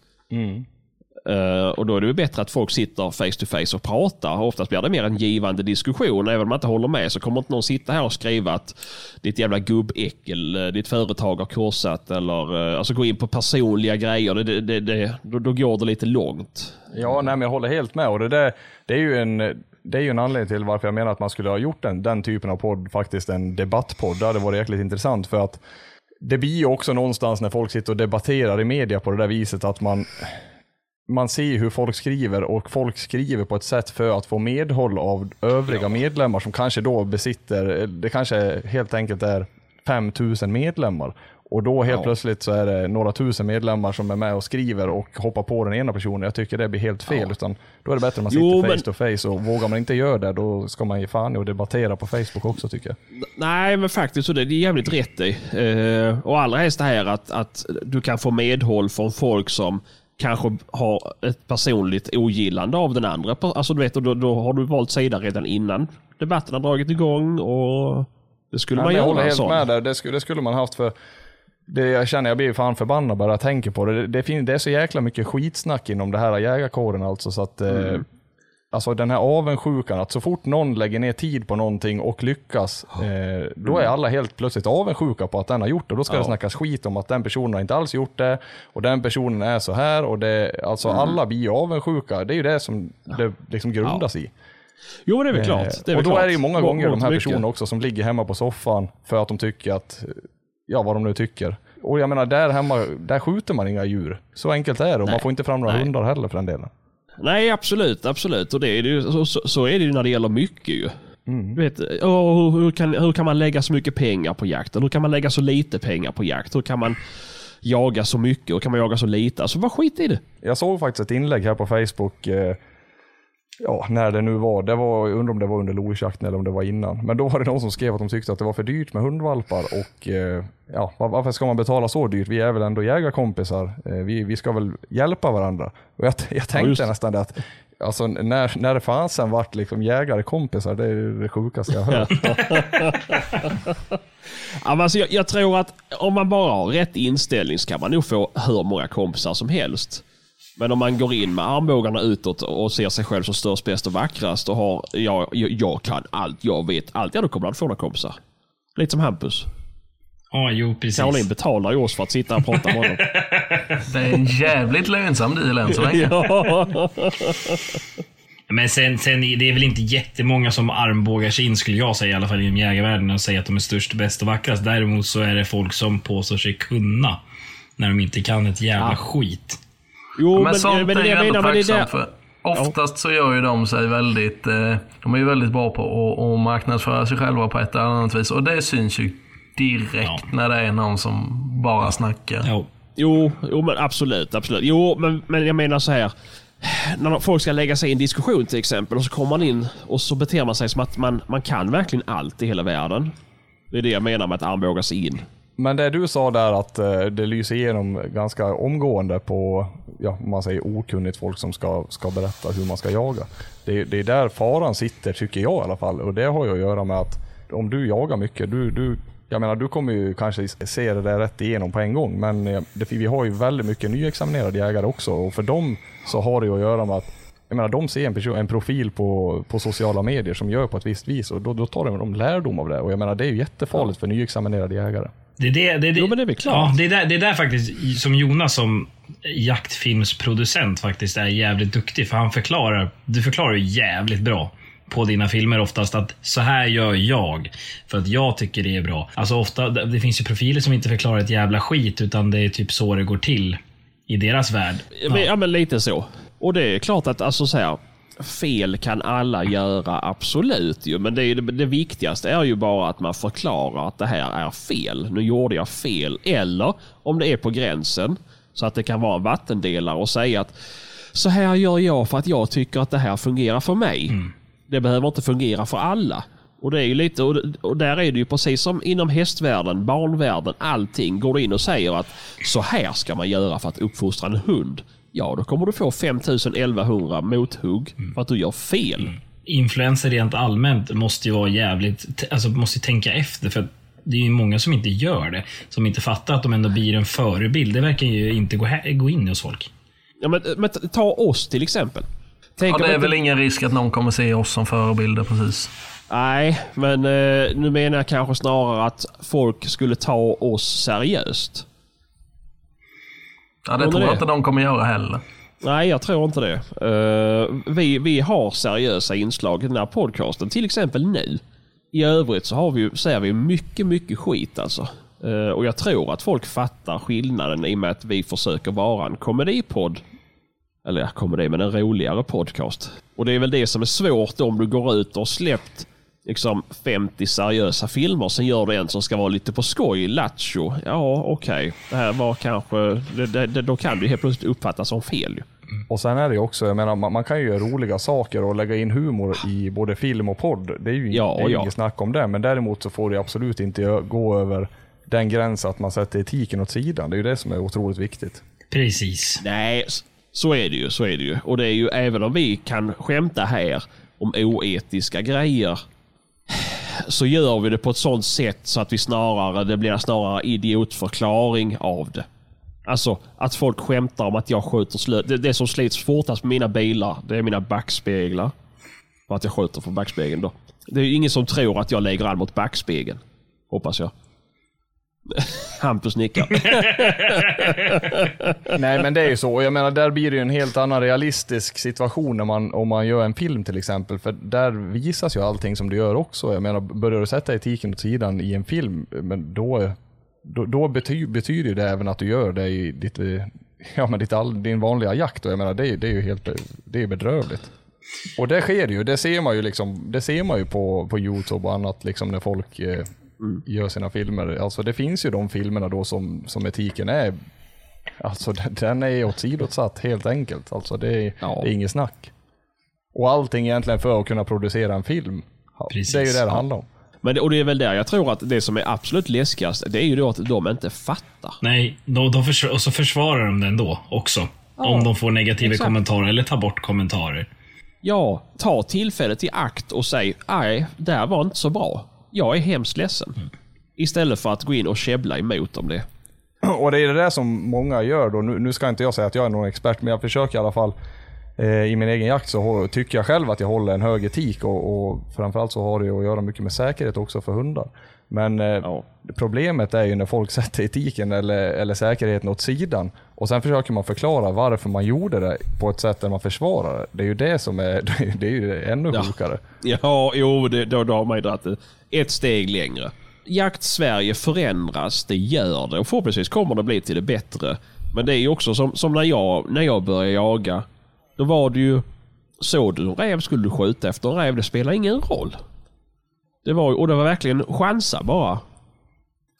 Eh, och då är det bättre att folk sitter face to face och pratar. Oftast blir det mer en givande diskussion. Även om man inte håller med så kommer inte någon sitta här och skriva att ditt jävla gubbäckel, eh, ditt företag har korsat eller eh, alltså gå in på personliga grejer. Det, det, det, då, då går det lite långt. Ja, nej, men jag håller helt med. Och det, där, det, är ju en, det är ju en anledning till varför jag menar att man skulle ha gjort den, den typen av podd, faktiskt en debattpodd. Det hade varit jäkligt intressant för att det blir ju också någonstans när folk sitter och debatterar i media på det där viset att man, man ser hur folk skriver och folk skriver på ett sätt för att få medhåll av övriga medlemmar som kanske då besitter, det kanske helt enkelt är 5000 medlemmar. Och då helt Ja. plötsligt så är det några tusen medlemmar som är med och skriver och hoppar på den ena personen. Jag tycker det blir helt fel. Utan då är det bättre att man sitter Jo, face men- to face och vågar man inte göra det då ska man ge fan att debattera på Facebook också tycker jag. Nej, men faktiskt så det, är jävligt rätt i. Eh, och allra helst det här att, att du kan få medhåll från folk som kanske har ett personligt ogillande av den andra. Alltså du vet, då, då har du valt sida redan innan debatten har dragit igång och det skulle Nej, man men jag göra. håller helt med där. Det skulle, det skulle man haft för det jag känner, jag blir fan förbannad bara jag tänker på det. Det, det, fin- det är så jäkla mycket skitsnack inom det här jägarkåren alltså så att eh, Alltså den här avundsjukan, att så fort någon lägger ner tid på någonting och lyckas, eh, då är alla helt plötsligt avundsjuka på att den har gjort det. Då ska det snackas skit om att den personen har inte alls gjort det och den personen är så här och det, alltså alla blir ju avundsjuka. Det är ju det som det liksom grundas i. Jo, det är väl klart. Det är Eh, och väl då klart. är det ju många Må- gånger de här mycket. personerna också som ligger hemma på soffan för att de tycker att, ja vad de nu tycker. Och jag menar där hemma, där skjuter man inga djur. Så enkelt är det och man får inte fram några Nej. hundar heller för den delen. Nej, absolut. absolut. Och det är det ju, så, så, är det ju när det gäller mycket. Ju. Mm. Vet, åh, hur, kan, hur kan man lägga så mycket pengar på jakt? Hur kan man lägga så lite pengar på jakt? Hur kan man jaga så mycket och kan man jaga så lite? Alltså vad skit i det. Jag såg faktiskt ett inlägg här på Facebook, eh, ja när det nu var, det var, jag undrar om det var under lovisjakten eller om det var innan. Men då var det någon som skrev att de tyckte att det var för dyrt med hundvalpar och eh, ja, var- varför ska man betala så dyrt? Vi är väl ändå jägarkompisar, eh, vi, vi ska väl hjälpa varandra. Och jag, jag tänkte det. nästan det att Alltså när, när det fasen vart liksom jägare kompisar, det är det sjukaste jag har hört. Ja, alltså, jag, jag tror att om man bara har rätt inställning så kan man nog få hur många kompisar som helst. Men om man går in med armbågarna utåt och ser sig själv som störst, bäst och vackrast och har jag, jag, jag kan allt, jag vet allt, ja då kommer man få några kompisar. Lite som Hampus. Ja, jo precis. Caroline betalar ju oss för att sitta och prata med honom. Det är en jävligt lönsam deal än så länge. ja. Men sen, sen det är väl inte jättemånga som armbågar sig in, skulle jag säga, i alla fall inom jägarvärlden, och säger att de är störst, bäst och vackrast. Däremot så är det folk som påstår sig kunna, när de inte kan ett jävla skit. Jo, Men, men, sånt men, är jag ändå tacksamt för. Oftast så gör ju de sig väldigt, eh, de är ju väldigt bra på att, att marknadsföra sig själva på ett eller annat vis. Och det syns ju direkt när det är någon som bara snackar. Ja. Jo, jo men absolut. absolut. Jo, men, men jag menar så här. När folk ska lägga sig i en diskussion till exempel och så kommer man in och så beter man sig som att man, man kan verkligen allt i hela världen. Det är det jag menar med att armbåga sig in. Men det du sa där att eh, det lyser igenom ganska omgående på, ja, man säger okunnigt folk som ska, ska berätta hur man ska jaga. Det, det är där faran sitter, tycker jag i alla fall. Och det har ju att göra med att om du jagar mycket, du, du, jag menar du kommer ju kanske se det där rätt igenom på en gång. Men eh, det, vi har ju väldigt mycket nyexaminerade jägare också och för dem så har det ju att göra med att jag menar, de ser en, person, en profil på, på sociala medier som gör på ett visst vis och då, då tar de, de lärdom av det. Och jag menar, det är ju jättefarligt för nyexaminerade jägare. Det är det, det, är det, Jo, men det är väl klart. Ja, det, är där, det är där faktiskt som Jonas som jaktfilmsproducent faktiskt är jävligt duktig. För han förklarar, du förklarar ju jävligt bra på dina filmer oftast att så här gör jag för att jag tycker det är bra. Alltså ofta, det finns ju profiler som inte förklarar ett jävla skit utan det är typ så det går till i deras värld. Ja. Men, ja, men lite så. Och det är klart att alltså så här, fel kan alla göra, absolut. Ju. Men det, är, det, viktigaste är ju bara att man förklarar att det här är fel. Nu gjorde jag fel. Eller om det är på gränsen, så att det kan vara en vattendelare och säga att så här gör jag för att jag tycker att det här fungerar för mig. Det behöver inte fungera för alla. Och det är ju lite, och där är det ju precis som inom hästvärlden, barnvärlden, allting. Går du in och säger att så här ska man göra för att uppfostra en hund. Ja, då kommer du få 5100 mothugg för att du gör fel. influenser rent allmänt måste ju vara jävligt, alltså måste tänka efter. För att det är ju många som inte gör det. Som inte fattar att de ändå blir en förebild. Det verkar ju inte gå, här, gå in hos folk. Ja, men, men ta oss till exempel. Tänk Ja, det är inte- väl ingen risk att någon kommer se oss som förebilder precis. Nej, men eh, nu menar jag kanske snarare att folk skulle ta oss seriöst. Ja, det Tror jag det? inte de kommer göra heller. Nej, jag tror inte det. Eh, vi, vi har seriösa inslag i den här podcasten, till exempel nu. I övrigt så har vi, ser vi mycket, mycket skit alltså. Eh, och jag tror att folk fattar skillnaden i och med att vi försöker vara en komedipodd. Eller ja, komedi, men en roligare podcast. Och det är väl det som är svårt om du går ut och släppt liksom 50 seriösa filmer, sen gör du en som ska vara lite på skoj, lattjo. Ja, okej. Det här var kanske... Det, det, det, då kan det ju helt plötsligt uppfattas som fel. Och sen är det ju också, jag menar, man, man kan ju göra roliga saker och lägga in humor i både film och podd. Det är ju Ja, det är ja. inget snack om det. Men däremot så får det absolut inte gå över den gränsen att man sätter etiken åt sidan. Det är ju det som är otroligt viktigt. Precis. Nej, så är det ju. Så är det ju. Och det är ju även om vi kan skämta här om oetiska grejer så gör vi det på ett sånt sätt så att vi snarare, det blir snarare idiotförklaring av det. Alltså att folk skämtar om att jag skjuter slö. Det, det som slits fortast på mina bilar, det är mina backspeglar. För att jag skjuter från backspegeln då. Det är ju ingen som tror att jag lägger an mot backspegeln. Hoppas jag. Hampus nickar. Nej men det är ju så. Jag menar där blir det ju en helt annan realistisk situation när man, om man gör en film till exempel. För där visas ju allting som du gör också. Jag menar börjar du sätta etiken åt sidan i en film, men då, då, då bety, betyder ju det även att du gör det i ditt, eh, ja, men ditt all, din vanliga jakt. Och jag menar det, är- det är ju helt det är bedrövligt. Och det sker ju, det ser man ju liksom, det ser man ju på, på Youtube och annat liksom när folk eh, gör sina filmer. Alltså det finns ju de filmerna då som, som etiken är Alltså den- är åsidosatt helt enkelt. Alltså det är, Ja. det är inget snack. Och allting egentligen för att kunna producera en film. Ja, Precis. Det är ju det det handlar om. Men det, och det är väl där jag tror att det som är absolut läskigast, det är ju då att de inte fattar. Nej, då, då försv- och så försvarar de den då också. om de får negativa exakt. kommentarer eller tar bort kommentarer. Ja, ta tillfället i akt och säg nej, det här var inte så bra. Jag är hemskt ledsen. Istället för att gå in och käbbla emot om det. Och det är det där som många gör då. Nu, nu ska inte jag säga att jag är någon expert, men jag försöker i alla fall. Eh, I min egen jakt så tycker jag själv att jag håller en hög etik och, och framförallt så har det att göra mycket med säkerhet också för hundar. Men eh, Ja. problemet är ju när folk sätter etiken eller, eller säkerheten åt sidan och sen försöker man förklara varför man gjorde det på ett sätt där man försvarar det. Det är ju det som är, det är ju ännu Ja. sjukare. Ja, jo, det, då, då har man ju dragit ett steg längre. Jakt-Sverige förändras, det gör det och förhoppningsvis kommer det bli till det bättre. Men det är ju också som, som när, jag, när jag började jaga. Då var det ju, såg du en räv skulle du skjuta efter en räv, det spelar ingen roll. Det var, och det var verkligen chansa bara.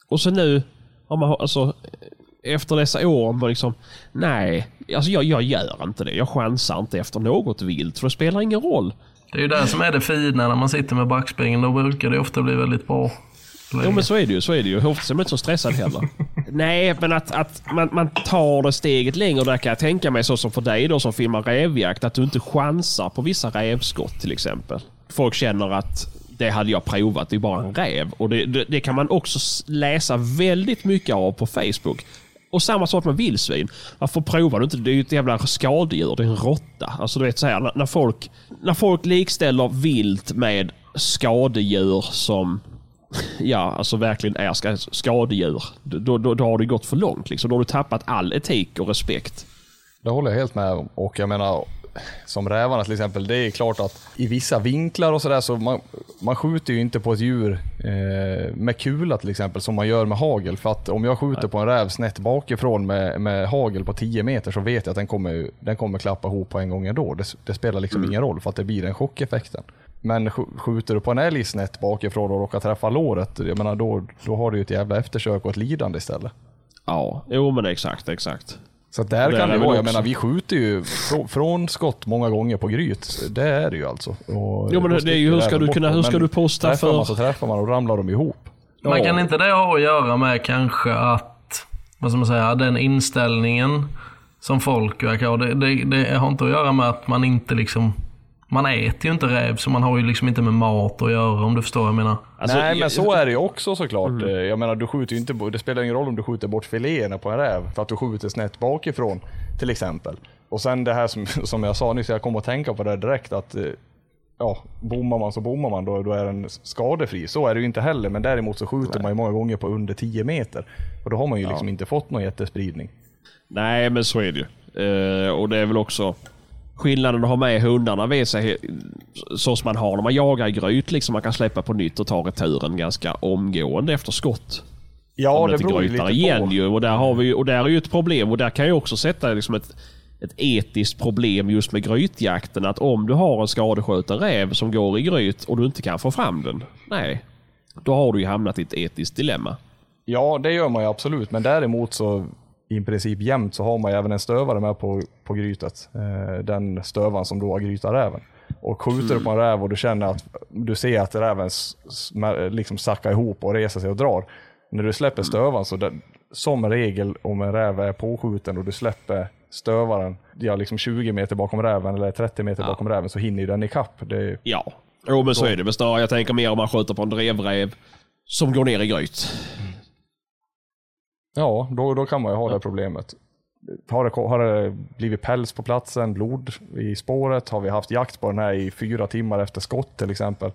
Och så nu, har man, alltså, efter dessa år, man liksom, nej, alltså jag, jag gör inte det. Jag chansar inte efter något vilt, för det spelar ingen roll. Det är ju det som är det fina när man sitter med backspegeln. Då brukar det ofta bli väldigt bra. Jo men så är det ju. Så är det ju. Oftast är man inte så stressad heller. Nej, men att, att man, man tar det steget längre. Där kan jag tänka mig så som för dig då som filmar rävjakt. Att du inte chansar på vissa rävskott till exempel. Folk känner att det hade jag provat, det är bara en räv. Och det, det, det kan man också läsa väldigt mycket av på Facebook. Och samma sak med vildsvin. Varför provar du inte? Det är ju ett jävla skadedjur. Det är en råtta. Alltså du vet så här, när, folk, när folk likställer vilt med skadedjur som ja, alltså verkligen är skadedjur. Då, då, då har det gått för långt. Liksom. Då har du tappat all etik och respekt. Det håller jag helt med om. Och jag menar, som rävarna till exempel, det är klart att i vissa vinklar och sådär så man, man skjuter ju inte på ett djur eh, med kula till exempel som man gör med hagel. För att om jag skjuter på en räv snett bakifrån med, med hagel på 10 meter så vet jag att den kommer, den kommer klappa ihop på en gång ändå. Det, det spelar liksom ingen roll för att det blir den chockeffekten. Men sk- skjuter du på en älg snett bakifrån och råkar träffa låret, jag menar då, då har du ju ett jävla eftersök och ett lidande istället. Ja, jo men exakt, exakt. Så där Det kan det vara, jag också- menar vi skjuter ju frå- från skott många gånger på gryt. Det är det ju alltså. Och Jo, men det är ju- hur ska du kunna- hur ska du posta träffar för- man så träffar man och ramlar de ihop. Men Ja. kan inte det ha att göra med kanske att, vad ska man säga, den inställningen som folk verkar ha. Det, det, det har inte att göra med att man inte liksom, man äter ju inte räv så man har ju liksom inte med mat att göra om du förstår vad jag menar. Alltså, Nej, men så är det ju också såklart. Eh, Jag menar, du skjuter ju inte, det spelar ingen roll om du skjuter bort filéerna på en räv för att du skjuter snett bakifrån till exempel. Och sen det här som, som jag sa nyss, jag kom att tänka på det direkt att eh, ja, bommar man så bommar man, då, då är den skadefri. Så är det ju inte heller, men däremot så skjuter man ju många gånger på under 10 meter. Och då har man ju liksom inte fått någon jättespridning. Nej, men så är det ju. Eh, och det är väl också skillnaden att ha med hundarna vid sig så som man har när man jagar i gryt. Liksom man kan släppa på nytt och ta returen ganska omgående efter skott. Ja, Om det inte beror lite igen på. ju. Och där, har vi, och där är ju ett problem. Och där kan jag också sätta liksom ett, ett etiskt problem just med grytjakten. Att om du har en skadeskjuten räv som går i gryt och du inte kan få fram den. Nej, då har du ju hamnat i ett etiskt dilemma. Ja, det gör man ju absolut, men däremot så i princip jämt så har man även en stövare med på, på grytet. Eh, den stövan som då har grytat räven. Och skjuter du på en räv och du känner att du ser att räven liksom sackar ihop och reser sig och drar. När du släpper stövaren så den, som regel om en räv är påskjuten och du släpper stövaren ja, liksom 20 meter bakom räven eller 30 meter bakom räven så hinner ju den ikapp. Det Ja, jo, men så är det väl snarare. Jag tänker mer om man skjuter på en drevräv som går ner i gryt. Ja, då, då kan man ju ha det problemet. Har det, har det blivit päls på platsen, blod i spåret? Har vi haft jakt på den här i fyra timmar efter skott till exempel?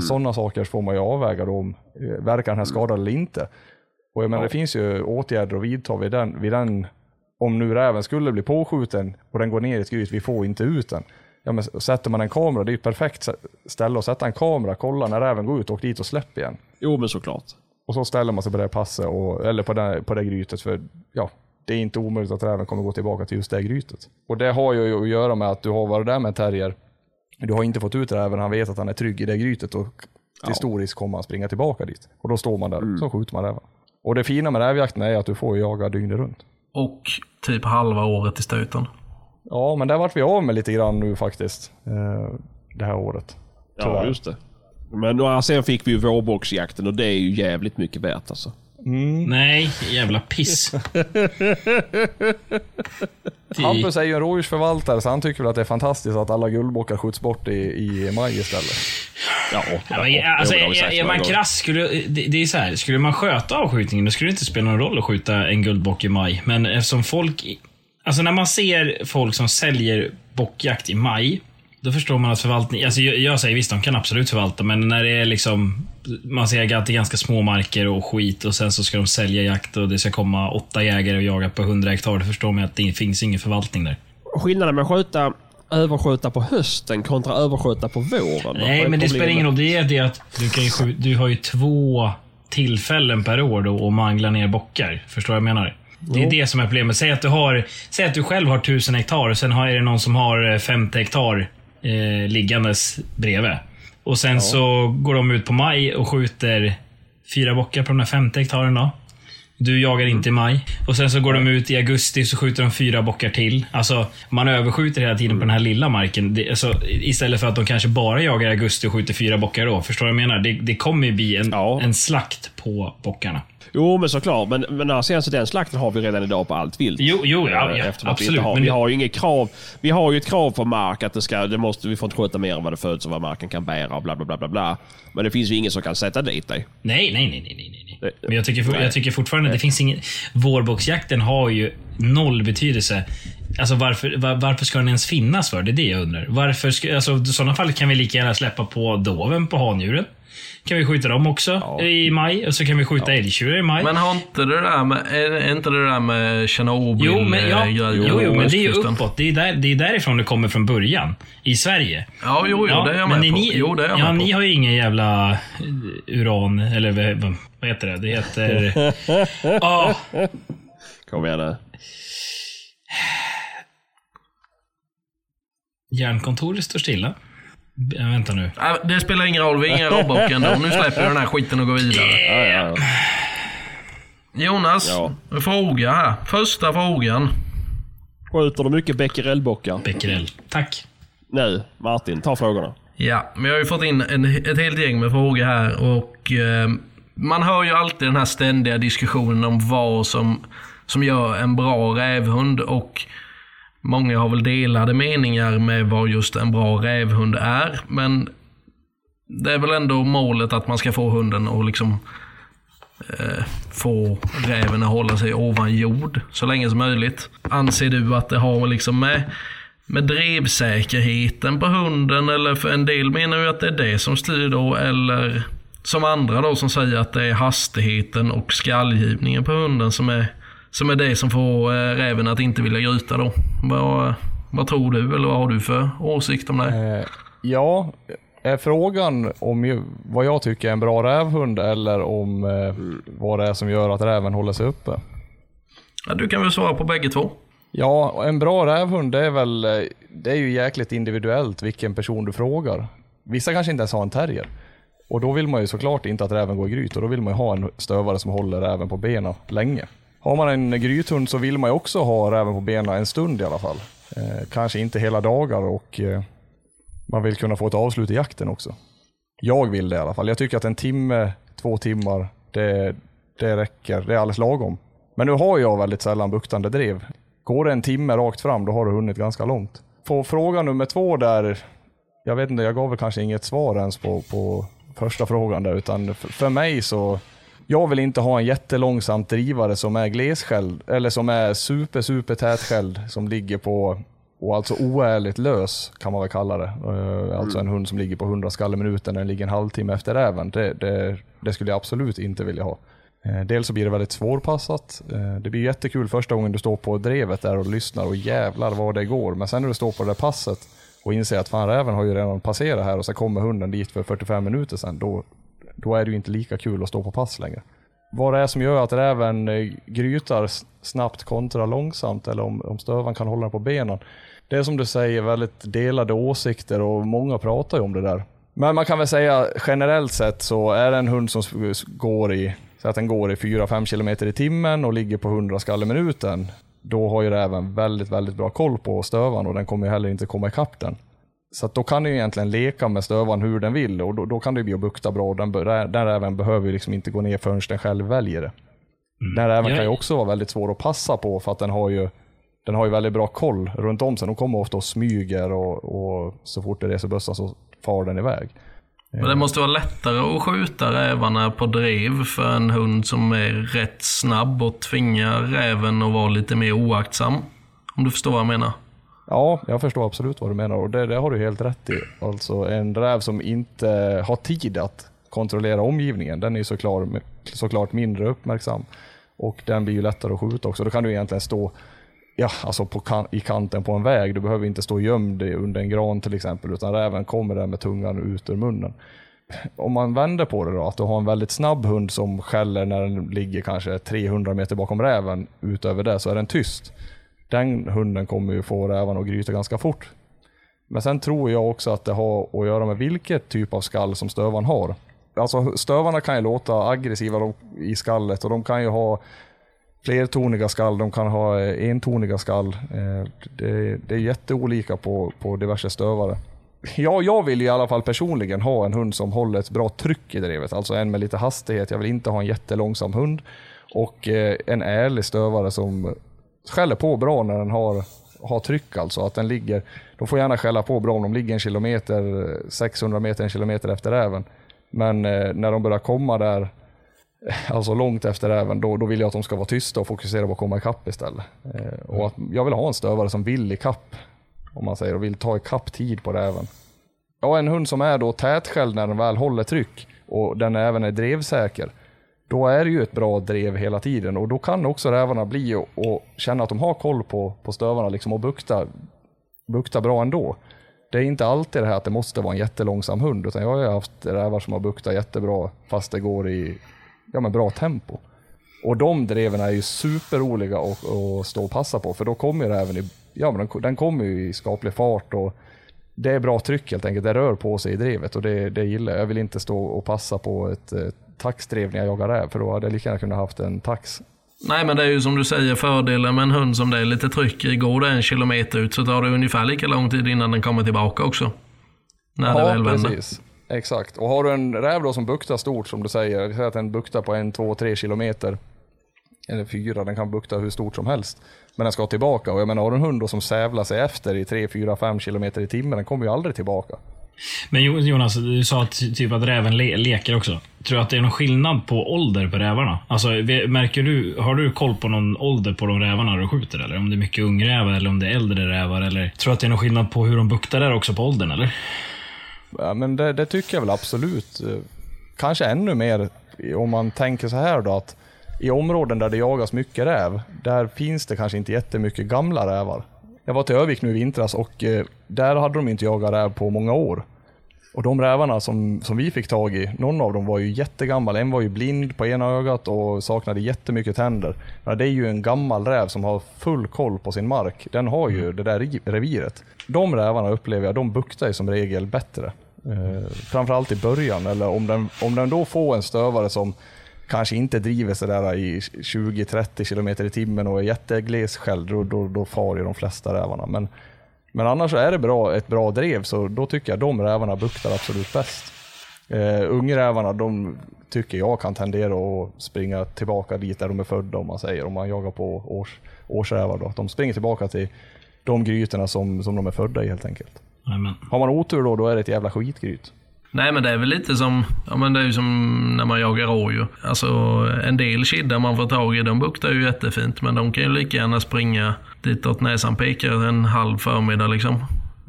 Sådana saker får man ju avväga då om eh, verkar den här skadad eller inte. Och jag menar, det finns ju åtgärder att vidta vid den, vid den, om nu räven skulle bli påskjuten och den går ner i ett gryt, vi får inte ut den. Ja, men sätter man en kamera, det är ju ett perfekt ställe att sätta en kamera, kolla när räven går ut, och dit och släpp igen. Jo, men såklart. Och så ställer man sig på det passet, och, eller på det, på det grytet. För ja, det är inte omöjligt att räven kommer gå tillbaka till just det grytet. Och det har ju att göra med att du har varit där med en terrier. Du har inte fått ut räven, han vet att han är trygg i det grytet och till stor risk kommer han springa tillbaka dit. Och då står man där, så skjuter man räven. Och det fina med rävjakten är att du får jaga dygnet runt. Och typ halva året i stöten. Ja, men där vart vi av med lite grann nu faktiskt. Eh, det här året. Ja, Tyvärr. just det. Men ja, sen fick vi ju vårboxjakten och det är ju jävligt mycket värt alltså. Nej, jävla piss. Hampus är ju en rådjursförvaltare så han tycker väl att det är fantastiskt att alla guldbockar skjuts bort i, i maj istället. Ja, Ja, men, alltså, har vi är, är man krass, skulle, det, det är så här, skulle man sköta avskjutningen, då skulle det inte spela någon roll att skjuta en guldbock i maj. Men eftersom folk... Alltså när man ser folk som säljer bockjakt i maj, då förstår man att förvaltning... Alltså jag, jag säger visst, de kan absolut förvalta, men när det är liksom... Man ser att det är ganska små marker och skit och sen så ska de sälja jakt och det ska komma åtta jägare och jaga på 100 hektar. Då förstår man att det finns ingen förvaltning där. Skillnaden med att skjuta överskjuta på hösten kontra överskjuta på våren. Nej, men det spelar ingen roll. Det är det att du, kan ju, du har ju två tillfällen per år då att mangla ner bockar. Förstår vad jag menar? Det är det som är problemet. Säg att du, har, säg att du själv har 1000 hektar och sen har, är det någon som har eh, 50 hektar eh, liggandes bredvid. Och sen så går de ut på maj och skjuter fyra bockar på de här 50 hektaren då. Du jagar inte i maj. Och sen så går de ut i augusti så skjuter de fyra bockar till. Alltså, man överskjuter hela tiden på den här lilla marken. Det, alltså, istället för att de kanske bara jagar i augusti och skjuter fyra bockar då. Förstår du vad jag menar? Det, det kommer ju bli en, Ja. en slakt på bockarna. Jo, men såklart. Men, men alltså, alltså, den slakten har vi redan idag på allt vilt. Jo, jo ja, Eh, ja vi, absolut. inte har, men vi har ju inget krav. Vi har ju ett krav på mark att det ska, det måste, vi får inte skjuta mer än vad det föds och vad marken kan bära och bla bla bla bla bla. Men det finns ju ingen som kan sätta dit dig. Nej, nej, nej, nej, nej, Men jag tycker, jag tycker fortfarande det finns ingen... Vårboxjakten har ju noll betydelse. Alltså varför, var, varför ska den ens finnas för? Det är det jag undrar. Varför ska, alltså, I sådana fall kan vi lika gärna släppa på doven på handjuren. Kan vi skjuta dem också i maj och så kan vi skjuta älgtjurar i maj. Men har inte det där med, är, inte det där med Tjernobyl Jo, men, ja, eh, jo, jo, på men det är ju uppåt. Det är, där, det är därifrån det kommer från början. I Sverige. Ja, jo, jo, det är jag med men på. Ni, Jo, det är jag ja, med på. ni har ju ingen jävla eh, uran, eller vad heter det? Det heter... Ah, Kom igen nu. Järnkontoret står stilla. Äh, vänta nu. Nej, Det spelar ingen roll, vi är inga robbock ändå. Nu släpper vi den här skiten och går vidare. Jonas, Ja. en fråga här. Första frågan. Skjuter du mycket becquerelbockar? Becquerel. Tack. Nu, Martin, ta frågorna. Ja, men jag har ju fått in en, ett helt gäng med frågor här och eh, man hör ju alltid den här ständiga diskussionen om vad som, som gör en bra rävhund och Många har väl delade meningar med vad just en bra rävhund är, men det är väl ändå målet att man ska få hunden att liksom eh, få räven att hålla sig ovan jord så länge som möjligt. Anser du att det har liksom med, med drevsäkerheten på hunden eller för en del menar ju att det är det som styr då eller som andra då som säger att det är hastigheten och skallgivningen på hunden som är, som är det som får eh, räven att inte vilja gryta då. Vad, vad tror du eller vad har du för åsikt om det? Eh, ja, är frågan om ju, vad jag tycker är en bra rävhund eller om eh, vad det är som gör att räven håller sig uppe? Ja, du kan väl svara på bägge två. Ja, en bra rävhund det är väl, det är ju jäkligt individuellt vilken person du frågar. Vissa kanske inte ens har en terrier. Och då vill man ju såklart inte att räven går i gryt och då vill man ju ha en stövare som håller räven på benen länge. Har man en grythund så vill man ju också ha räven på benen en stund i alla fall. Eh, kanske inte hela dagar och eh, man vill kunna få ett avslut i jakten också. Jag vill det i alla fall. Jag tycker att en timme, två timmar, det, det räcker. Det är alldeles lagom. Men nu har jag väldigt sällan buktande drev. Går det en timme rakt fram, då har du hunnit ganska långt. På fråga nummer två där, jag vet inte, jag gav väl kanske inget svar ens på, på första frågan där, utan för, för mig så, jag vill inte ha en jättelångsamt drivare som är glesskälld, eller som är super, super tätskälld, som ligger på, och alltså oärligt lös kan man väl kalla det. Uh, alltså en hund som ligger på 100 skall i minuten, den ligger en halvtimme efter räven. Det, det, det skulle jag absolut inte vilja ha. Eh, Dels så blir det väldigt svårpassat. Eh, Det blir jättekul första gången du står på drevet där och lyssnar och jävlar vad det går. Men sen när du står på det där passet och inser att fan räven har ju redan passerat här och så kommer hunden dit för 45 minuter sedan. Då, då är det ju inte lika kul att stå på pass längre. Vad det är som gör att räven eh, grytar snabbt kontra långsamt eller om, om stövan kan hålla den på benen. Det är som du säger väldigt delade åsikter och många pratar ju om det där. Men man kan väl säga generellt sett så är det en hund som går i, så att den går i 4-5 km i timmen och ligger på 100 skall i minuten. Då har ju räven väldigt, väldigt bra koll på stövan och den kommer ju heller inte komma ikapp den. Så då kan den ju egentligen leka med stövaren hur den vill och då, då kan ju bli att bukta bra. Den, den räven behöver liksom inte gå ner förrän den själv väljer det. Den räven Jag- kan ju också vara väldigt svår att passa på för att den har ju den har ju väldigt bra koll runt om sig. De kommer ofta och smyger och, och så fort det reser bössan så far den iväg. Men det måste vara lättare att skjuta rävarna på drev för en hund som är rätt snabb och tvinga räven att vara lite mer oaktsam. Om du förstår vad jag menar. Ja, jag förstår absolut vad du menar och det, det har du helt rätt i. Alltså en räv som inte har tid att kontrollera omgivningen, den är ju såklart, såklart mindre uppmärksam. Och den blir ju lättare att skjuta också. Då kan du egentligen stå ja, alltså på kan, i kanten på en väg. Du behöver inte stå gömd under en gran till exempel, utan räven kommer där med tungan ut ur munnen. Om man vänder på det då, att du har en väldigt snabb hund som skäller när den ligger kanske 300 meter bakom räven, utöver det så är den tyst. Den hunden kommer ju få rävarna att gryta ganska fort. Men sen tror jag också att det har att göra med vilket typ av skall som stövaren har. Alltså stövarna kan ju låta aggressiva i skallet och de kan ju ha flertoniga skall, de kan ha eh, entoniga skall. Eh, det, det är jätteolika på, på diverse stövare. Ja, jag vill i alla fall personligen ha en hund som håller ett bra tryck i drevet, alltså en med lite hastighet. Jag vill inte ha en jättelångsam hund. Och eh, en ärlig stövare som skäller på bra när den har, har tryck alltså. Att den ligger, de får gärna skälla på bra om de ligger en kilometer, 600 meter, en kilometer efter räven. Men eh, när de börjar komma där, eh, alltså långt efter räven, då, då vill jag att de ska vara tysta och fokusera på att komma ikapp istället. Eh, och att jag vill ha en stövare som vill ikapp, om man säger, och vill ta ikapp tid på räven. Ja, en hund som är då tätskälld när den väl håller tryck och den även är drevsäker. Då är det ju ett bra drev hela tiden och då kan också rävarna bli och, och känna att de har koll på, på stövarna liksom och bukta, bukta bra ändå. Det är inte alltid det här att det måste vara en jättelångsam hund, utan jag har ju haft rävar som har buktat jättebra fast det går i ja, men bra tempo. Och de dreven är ju superroliga att, att stå och passa på, för då kommer räven i, ja, men den, den kommer ju i skaplig fart och det är bra tryck helt enkelt. Det rör på sig i drevet och det, det gillar jag. Jag vill inte stå och passa på ett taxdrev när jag jagar räv, för då hade jag lika gärna kunnat haft en tax. Nej, men det är ju som du säger fördelen med en hund som det är lite tryck i. Går det en kilometer ut så tar det ungefär lika lång tid innan den kommer tillbaka också. När det Ja, väl vänder. precis. Exakt. Och har du en räv då som buktar stort som du säger, säger att den buktar på en, två, tre kilometer. eller fyra, den kan bukta hur stort som helst. Men den ska tillbaka och jag menar har du en hund då som sävlar sig efter i 3, 4, 5 kilometer i timmen, den kommer ju aldrig tillbaka. Men Jonas, du sa att, typ att räven le leker också. Tror du att det är någon skillnad på ålder på rävarna? Alltså, märker du, har du koll på någon ålder på de rävarna du skjuter? Eller om det är mycket ungrävar eller om det är äldre rävar? Eller tror du att det är någon skillnad på hur de buktar där också på åldern? Eller? Ja, men det, det tycker jag väl absolut. Kanske ännu mer om man tänker så här då att i områden där det jagas mycket räv, där finns det kanske inte jättemycket gamla rävar. Jag var till Övik nu i vintras och eh, där hade de inte jagat räv på många år. Och de rävarna som, som vi fick tag i, någon av dem var ju jättegammal. En var ju blind på ena ögat och saknade jättemycket tänder. Ja, det är ju en gammal räv som har full koll på sin mark. Den har ju det där reviret. De rävarna upplever jag, de buktar ju som regel bättre. Eh, framförallt i början, eller om den, om den då får en stövare som kanske inte driver sådär i 20-30 km i timmen och är jättegles själv, då, då, då far ju de flesta rävarna. Men, men annars är det bra, ett bra drev, så då tycker jag de rävarna buktar absolut bäst. Uh, ungrävarna, de tycker jag kan tendera att springa tillbaka dit där de är födda om man säger, om man jagar på års, årsrävar då. De springer tillbaka till de grytorna som, som de är födda i helt enkelt. Jajamän. Har man otur då, då är det ett jävla skitgryt. Nej men det är väl lite som, ja men det är som när man jagar rådjur. Alltså en del kiddar man får tag i, de buktar ju jättefint men de kan ju lika gärna springa ditåt näsan pekar en halv förmiddag liksom.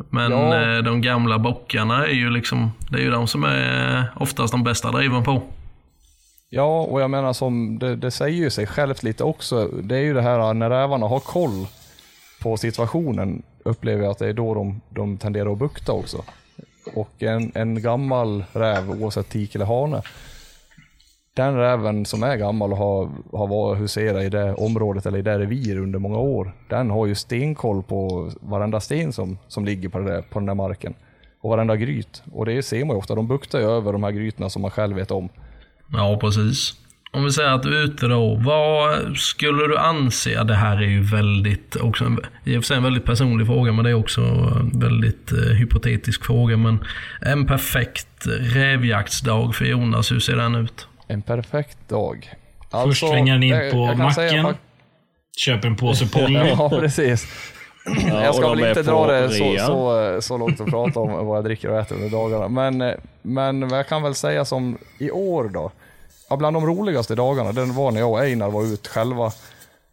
Men Ja. eh, de gamla bockarna är ju liksom, det är ju de som är oftast de bästa driven på. Ja, och jag menar som det, det säger ju sig självt lite också. Det är ju det här när rävarna har koll på situationen upplever jag att det är då de, de tenderar att bukta också. Och en, en gammal räv, oavsett tik eller hane, den räven som är gammal och har, har huserat i det området eller i det revir under många år, den har ju stenkoll på varenda sten som, som ligger på, det där, på den där marken. Och varenda gryt. Och det ser man ju ofta, de buktar ju över de här grytorna som man själv vet om. Ja, precis. Om vi säger att du är ute då, vad skulle du anse, det här är ju väldigt, också en, i och för sig en väldigt personlig fråga, men det är också en väldigt eh, hypotetisk fråga, men en perfekt rävjaktsdag för Jonas, hur ser den ut? En perfekt dag. Först svänger han in på jag macken. fak- Köper en påse Polly. Ja, precis. Ja, jag och ska väl inte på dra det så, så, så långt att prata om vad jag dricker och äter under dagarna. Men, eh, men jag kan väl säga som i år då. Ja, bland de roligaste dagarna, den var när jag och Einar var ute själva.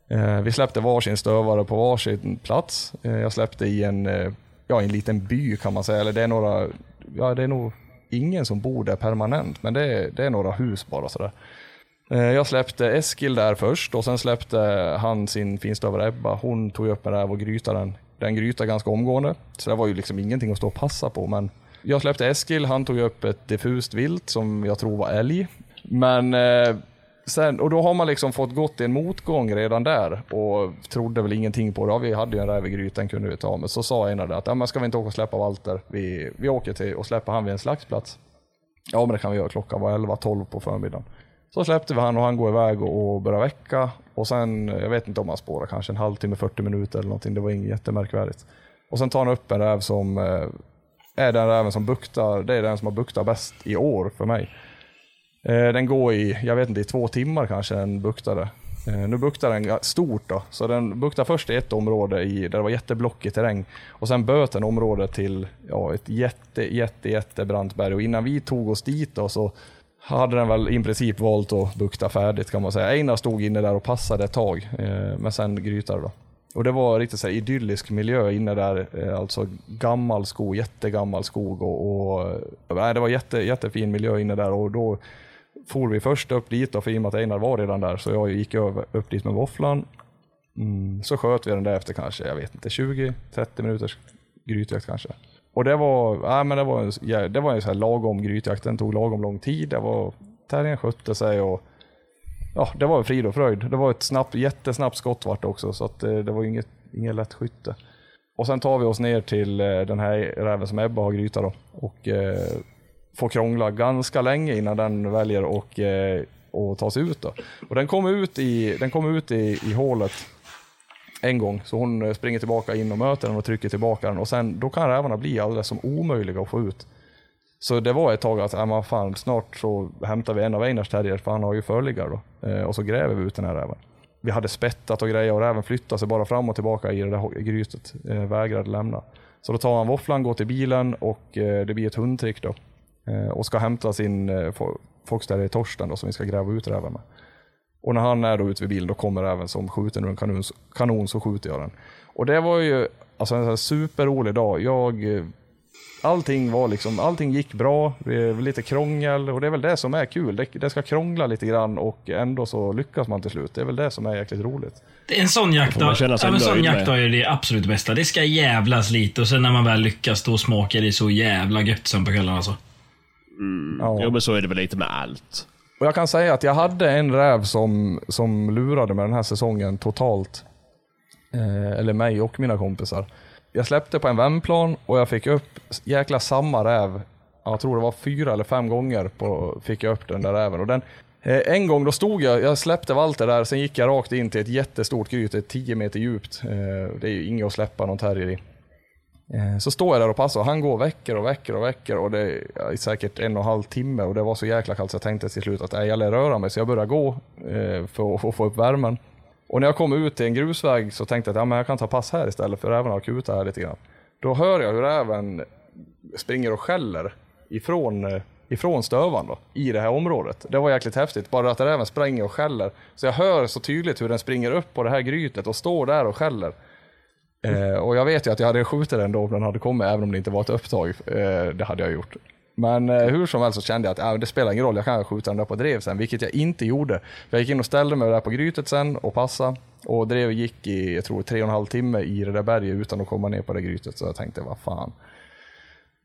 Eh, vi släppte varsin stövare på varsin plats. Eh, jag släppte i en, eh, ja, en liten by kan man säga. Eller det är några, ja det är nog ingen som bor där permanent, men det är, det är några hus bara sådär. Jag släppte Eskil där först och sen släppte han sin finstövare Ebba. Hon tog upp en räv och grytade den. Den grytade ganska omgående, så det var ju liksom ingenting att stå och passa på. Men jag släppte Eskil, han tog upp ett diffust vilt som jag tror var älg. Men eh, sen, och då har man liksom fått gått i en motgång redan där och trodde väl ingenting på det. Ja, vi hade ju en räv i grytan kunde vi ta, men så sa en av det att ja, men ska vi inte åka och släppa Walter? Vi, vi åker till och släpper han vid en slagsplats. Ja, men det kan vi göra. Klockan var 11-12 på förmiddagen. Så släppte vi han och han går iväg och, och börjar väcka. Och sen, jag vet inte om han spårar, kanske en halvtimme, 40 minuter eller någonting. Det var inget jättemärkvärdigt. Och sen tar han upp en räv som eh, är den räven som buktar, det är den som har buktat bäst i år för mig. Eh, den går i, jag vet inte, i två timmar kanske den buktade. Eh, nu buktar den stort då, så den buktar först i ett område i, där det var jätteblockig terräng. Och sen böt den området till ja, ett jätte, jätte, jättebrant berg. Och innan vi tog oss dit då, så hade den väl i princip valt att bukta färdigt kan man säga. Einar stod inne där och passade ett tag, eh, men sen grytade då. Och det var riktigt så här idyllisk miljö inne där, eh, alltså gammal skog, jättegammal skog och, och eh, nej, det var jätte, jättefin miljö inne där och då for vi först upp dit då, för i och med att Einar var redan där, så jag gick över, upp dit med våfflan. Mm, så sköt vi den där efter kanske, jag vet inte, 20-30 minuters grytjakt kanske. Och det var, ja, men det var en, ja, det var en så här lagom grytjakt, den tog lagom lång tid. Det var, terriern skötte sig och ja, det var frid och fröjd. Det var ett snabbt, jättesnabbt skott vart också, så att, eh, det var inget, inget lätt skytte. Och sen tar vi oss ner till eh, den här räven som Ebba har gryta då och eh, får krångla ganska länge innan den väljer och, eh, och ta sig ut. Då. Och den kommer ut i, den kom ut i, i hålet en gång, så hon eh, springer tillbaka in och möter den och trycker tillbaka den och sen då kan rävarna bli alldeles som omöjliga att få ut. Så det var ett tag att, äh, ja man fan, snart så hämtar vi en av Einars terrier för han har ju förliggare då. Eh, och så gräver vi ut den här räven. vi hade spettat och grejer och räven flyttade sig bara fram och tillbaka i det där grytet. Eh, vägrade lämna. Så då tar han våfflan, går till bilen och eh, det blir ett hundtrick då. Eh, och ska hämta sin eh, foxterrier Torsten då, som vi ska gräva ut räven med. Och när han är då ute vid bilen då kommer räven som skjuten ur en kanon, kanon så skjuter jag den. Och det var ju alltså en superrolig dag. Jag, eh, allting var liksom, allting gick bra, lite krångel och det är väl det som är kul. Det, det ska krångla lite grann och ändå så lyckas man till slut. Det är väl det som är jäkligt roligt. Det är En sån man jaktdag, ja, en sån jaktdag är det absolut bästa. Det ska jävlas lite och sen när man väl lyckas, då smakar det så jävla gött sen på kvällen alltså. Ja. Jo men så är det väl lite med allt. Och jag kan säga att jag hade en räv som, som lurade mig den här säsongen totalt. Eh, eller mig och mina kompisar. Jag släppte på en vändplan och jag fick upp jäkla samma räv. Jag tror det var fyra eller fem gånger på, fick jag upp den där räven. Och den, eh, en gång då stod jag, jag släppte Walter där, sen gick jag rakt in till ett jättestort gryt, ett 10 meter djupt. Eh, det är ju inget att släppa någon terrier i. Eh, så står jag där och passar och han går och väcker och väcker och väcker och det är säkert en och en halv timme och det var så jäkla kallt så jag tänkte till slut att nej, jag lär röra mig så jag började gå eh, för att få- upp värmen. Och när jag kom ut till en grusväg så tänkte jag att ja, men jag kan ta pass här istället för räven har kutat här lite grann. Då hör jag hur räven springer och skäller ifrån, eh, ifrån stövan då, i det här området. Det var jäkligt häftigt, bara att räven springer och skäller. Så jag hör så tydligt hur den springer upp på det här grytet och står där och skäller. Eh, och jag vet ju att jag hade skjutit den då om den hade kommit, även om det inte var ett upptag. Eh, det hade jag gjort. Men eh, hur som helst så kände jag att äh, det spelar ingen roll, jag kan skjuta den där på drev sen, vilket jag inte gjorde. För jag gick in och ställde mig där på grytet sen och passa. Och drevet gick i, jag tror, tre och en halv timme i det där berget utan att komma ner på det grytet. Så jag tänkte, vad fan.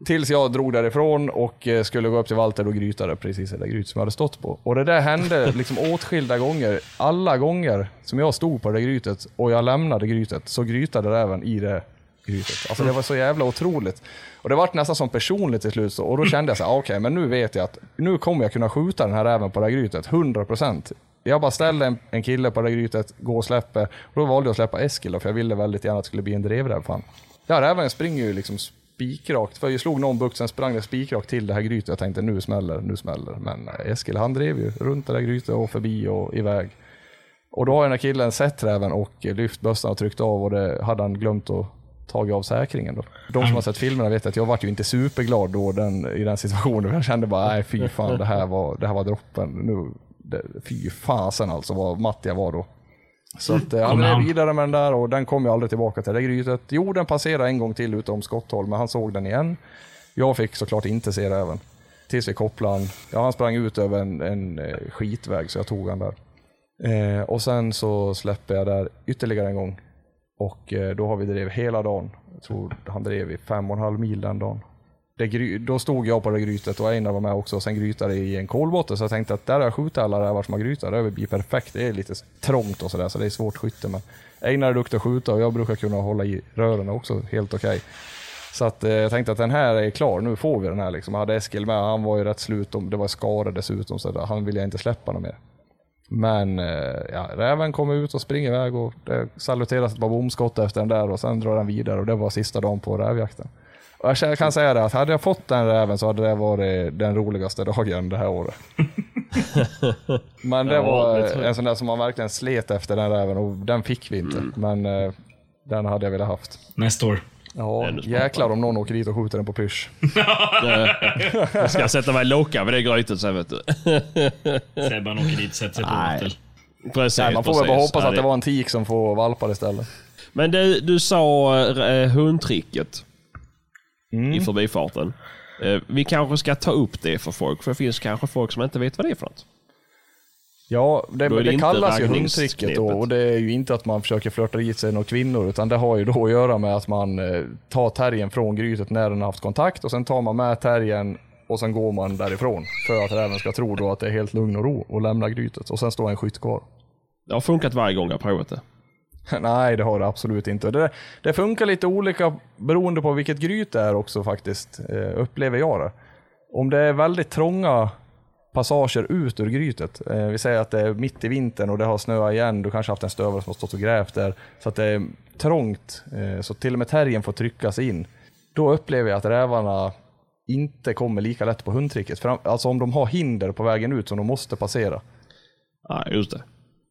Tills jag drog därifrån och eh, skulle gå upp till Walter och gryta det precis det gryt som jag hade stått på. Och det där hände liksom åtskilda gånger. Alla gånger som jag stod på det grytet och jag lämnade grytet så grytade räven i det grytet. Alltså det var så jävla otroligt. Och det var nästan som personligt till slut. Så, och då kände jag så här, okej, men nu vet jag att nu kommer jag kunna skjuta den här räven på det här grytet, 100%. Jag bara ställde en, en kille på det här grytet, gå och släpper. Och då valde jag att släppa Eskil för jag ville väldigt gärna att det skulle bli en drevräv på han. Ja, räven springer ju liksom spikrakt. För jag slog någon bukt, sen sprang det spikrakt till det här grytet. Jag tänkte nu smäller, nu smäller. Men Eskil han drev ju runt det där grytet och förbi och iväg. Och då har den här killen sett räven och lyft bössan och tryckt av och det hade han glömt att tagit av säkringen. Då. De som har sett filmerna vet att jag vart ju inte superglad då den, i den situationen. Jag kände bara, nej fy fan, det här var, det här var droppen. Nu, det, fy fasen alltså vad matt jag var då. Så att, eh, han drev han. vidare med den där och den kom ju aldrig tillbaka till det grytet. Jo, den passerade en gång till utom skotthåll, men han såg den igen. Jag fick såklart inte se räven. Tills vi kopplade han. Ja, han sprang ut över en, en eh, skitväg så jag tog han där. Eh, och sen så släpper jag där ytterligare en gång. Och eh, då har vi drev hela dagen. Jag tror han drev i fem och en halv mil den dagen. Det då stod jag på det grytet och Einar var med också och sen grytade i en kolbotten. så jag tänkte att där har jag skjutit alla rävar som har grytat. Det blir perfekt. Det är lite trångt och sådär så det är svårt skytte men Einar är duktig att skjuta och jag brukar kunna hålla i rören också helt okej. Så att, eh, jag tänkte att den här är klar, nu får vi den här liksom. Jag hade Eskil med, han var ju rätt slut, om, det var skada dessutom så där, han ville jag inte släppa något mer. Men eh, ja, räven kommer ut och springer iväg och det saluteras ett par bomskott efter den där och sen drar den vidare och det var sista dagen på rävjakten. Och jag kan säga det att hade jag fått den räven så hade det varit den roligaste dagen det här året. Men det var en sån där som man verkligen slet efter den räven och den fick vi inte. Men eh, den hade jag velat haft. Nästa år. Ja, jäklar om någon åker dit och skjuter den på pysch. Jag ska sätta mig locka vid det grytet sen vet du. Sebban åker dit och sätter sig på Nej. Precis, Nej, man får väl precis. bara hoppas att det var en tik som får valpar istället. Men du, du sa eh, hundtricket Mm. i förbifarten. Eh, vi kanske ska ta upp det för folk, för det finns kanske folk som inte vet vad det är för något. Ja, det, det det kallas ju hundtricket då och det är ju inte att man försöker flörta dit sig några kvinnor utan det har ju då att göra med att man eh, tar terriern från grytet när den har haft kontakt och sen tar man med terriern och sen går man därifrån för att räven ska tro då att det är helt lugn och ro och lämna grytet och sen står en skytt kvar. Det har funkat varje gång jag har provat det. Nej, det har det absolut inte. Det, det funkar lite olika beroende på vilket gryt det är också faktiskt, eh, upplever jag det. Om det är väldigt trånga passager ut ur grytet, eh, vi säger att det är mitt i vintern och det har snöat igen, du kanske haft en stövare som har stått och grävt där, så att det är trångt, eh, så till och med terriern får tryckas in. Då upplever jag att rävarna inte kommer lika lätt på hundtricket. Alltså om de har hinder på vägen ut som de måste passera. Ja, just det.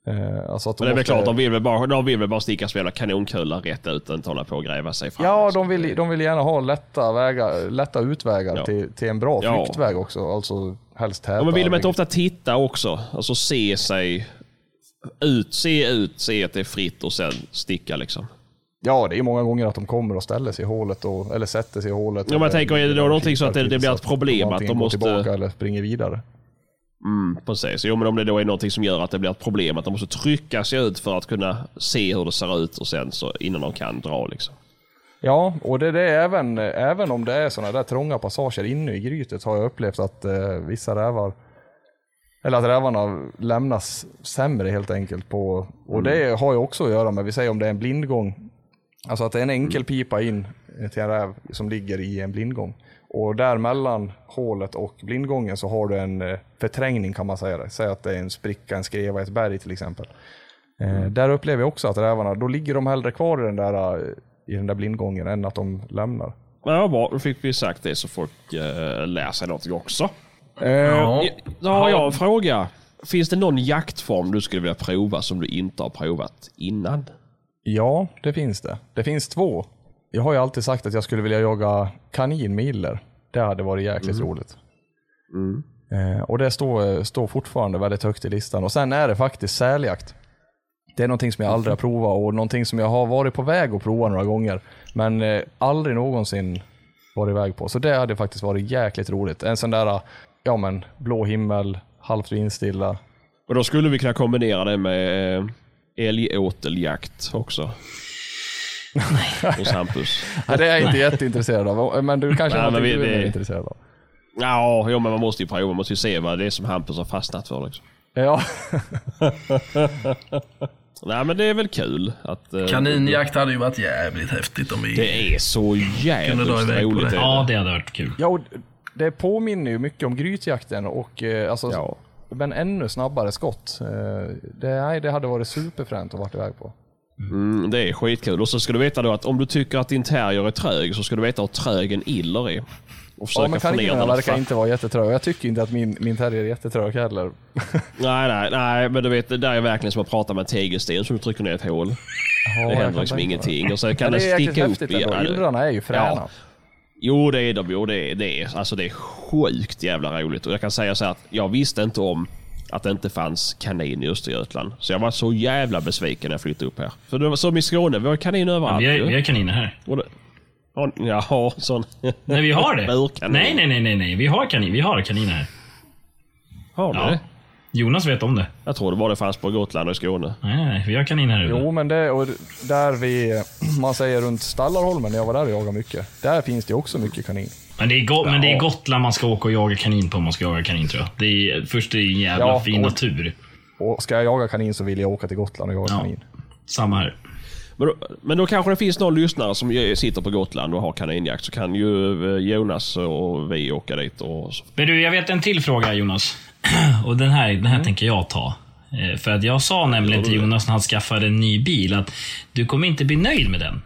Eh, alltså att Men det är väl måste- klart, de vill väl bara, de vill väl bara sticka spela kanonkulor rätt ut och inte hålla på och gräva sig fram. Ja, de vill, de vill gärna ha lätta, vägar, lätta utvägar Ja. till, till en bra Ja. flyktväg också. Alltså helst täta. Ja, men vill de inte ofta titta också? Alltså se sig ut, se ut, se att det är fritt och sen sticka liksom. Ja, det är många gånger att de kommer och ställer sig i hålet, och, eller sätter sig i hålet. Ja, men jag tänker, är det då någonting så att det- det blir ett problem att de måste- tillbaka eller springer vidare. Mm, precis. Jo, men om det då är någonting som gör att det blir ett problem, att de måste trycka sig ut för att kunna se hur det ser ut och sen så innan de kan dra liksom. Ja, och det, det är även, även om det är sådana där trånga passager inne i grytet har jag upplevt att eh, vissa rävar, eller att rävarna lämnas sämre helt enkelt. på Och det har ju också att göra med, vi säger om det är en blindgång, alltså att det är en enkel pipa in till en räv som ligger i en blindgång. Och där mellan hålet och blindgången så har du en eh, förträngning kan man säga. Det. Säg att det är en spricka, en skreva i ett berg till exempel. Eh, där upplever jag också att rävarna, då ligger de hellre kvar i den där, eh, i den där blindgången än att de lämnar. Ja, bra. Då fick vi sagt det så folk eh, lär sig någonting också. Ja. Ja. Då har jag en fråga. Finns det någon jaktform du skulle vilja prova som du inte har provat innan? Ja, det finns det. Det finns två. Jag har ju alltid sagt att jag skulle vilja jaga kanin med iller. Det hade varit jäkligt roligt. Eh, och det står, står fortfarande väldigt högt i listan. Och sen är det faktiskt säljakt. Det är någonting som jag aldrig har provat och någonting som jag har varit på väg att prova några gånger. Men eh, aldrig någonsin varit iväg på. Så det hade faktiskt varit jäkligt roligt. En sån där, ja men, blå himmel, halvt vindstilla. Och då skulle vi kunna kombinera det med eh, älgåteljakt också. Hos Hampus. Ja, det är jag inte jätteintresserad av. Men du kanske Nej, men vi- du är det- intresserad av? Ja, jo, men man måste ju prova. Man måste ju se vad det är som Hampus har fastnat för. Liksom. Ja. Nej, men det är väl kul att... eh, Kaninjakt hade ju varit jävligt häftigt om vi... Det är så jävligt roligt. det. Ja, det hade varit kul. Ja, och det påminner ju mycket om grytjakten och eh, alltså, Ja. Men ännu snabbare skott. Eh, det, nej, det hade varit superfränt att varit iväg på. Mm, det är skitkul. Och så ska du veta då att om du tycker att din terrier är trög så ska du veta hur trög en iller är. Och Ja, försöka men ner kaninerna den. verkar inte vara jättetröga. Jag tycker inte att min, min terrier är jättetrög heller. Nej, nej, nej, men du vet, det där är verkligen som att prata med en tegelsten som du trycker ner ett hål. Ja, Det händer liksom ingenting. Och så kan Men det jäkligt sticka upp häftigt i... ändå. ja, det- Illrarna är ju fräna. Ja. Jo, det är de. Jo, det är, det är, alltså det är sjukt jävla roligt. Och jag kan säga så här att jag visste inte om att det inte fanns kanin i Östergötland. Så jag var så jävla besviken när jag flyttade upp här. För det var som i Skåne, vi har kanin överallt. Vi har, vi har kaniner här. Och det- Ja, Jaha, sån... Nej, vi har det. Burkanin. Nej, nej, nej, nej, nej. Vi har kanin. Vi har kaniner här. Har du Ja. det? Jonas vet om det. Jag tror det bara det fanns på Gotland och i Skåne. Nej, nej, nej. Vi har kaniner här ute. Jo, men det, och där vi, man säger runt Stallarholmen, när jag var där och jagade mycket, där finns det också mycket kanin. Men det, är go- men det är Gotland man ska åka och jaga kanin på om man ska jaga kanin tror jag. Det är, först är det en jävla Ja, fin och- natur. Och ska jag jaga kanin så vill jag åka till Gotland och jaga Ja. kanin. Samma här. Men då, men då kanske det finns någon lyssnare som sitter på Gotland och har kaninjakt. Så kan ju eh, Jonas och vi åka dit och... så- Men du, jag vet en till fråga Jonas. Och den här, den här tänker jag ta. Eh, För att jag sa nämligen till Jonas när han skaffade en ny bil att du kommer inte bli nöjd med den.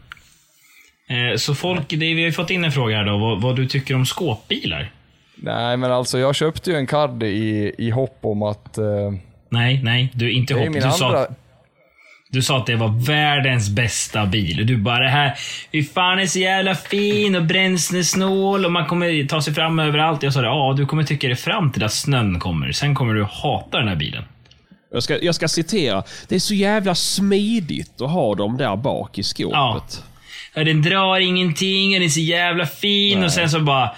Eh, Så folk, det, vi har ju fått in en fråga här då, vad, vad du tycker om skåpbilar. Nej, men alltså jag köpte ju en CAD i, i hopp om att... Eh, Nej, nej, du inte det är hopp. min Du sa, andra... du sa att det var världens bästa bil. Och du bara, det här, hur fan är så jävla fin och bränslesnål och man kommer ta sig fram överallt. Jag sa det, ja, du kommer tycka det fram till att snön kommer. Sen kommer du hata den här bilen. Jag ska, jag ska citera. Det är så jävla smidigt att ha dem där bak i skåpet. Ja, den drar ingenting och den är så jävla fin och sen så bara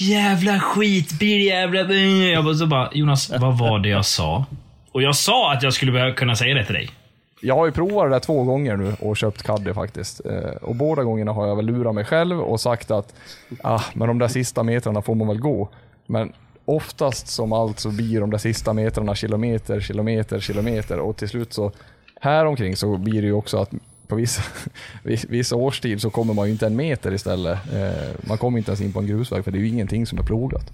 Jävla skitbil, jävla... Jag bara, så bara, Jonas, vad var det jag sa? Och jag sa att jag skulle kunna säga det till dig. Jag har ju provat det där två gånger nu och köpt Caddy faktiskt. Eh, och båda gångerna har jag väl lurat mig själv och sagt att ah, men de där sista metrarna får man väl gå. Men oftast som allt så blir de där sista metrarna kilometer, kilometer, kilometer och till slut så här omkring så blir det ju också att på vissa, vissa årstid så kommer man ju inte en meter istället. Eh, man kommer inte ens in på en grusväg för det är ju ingenting som är plogat.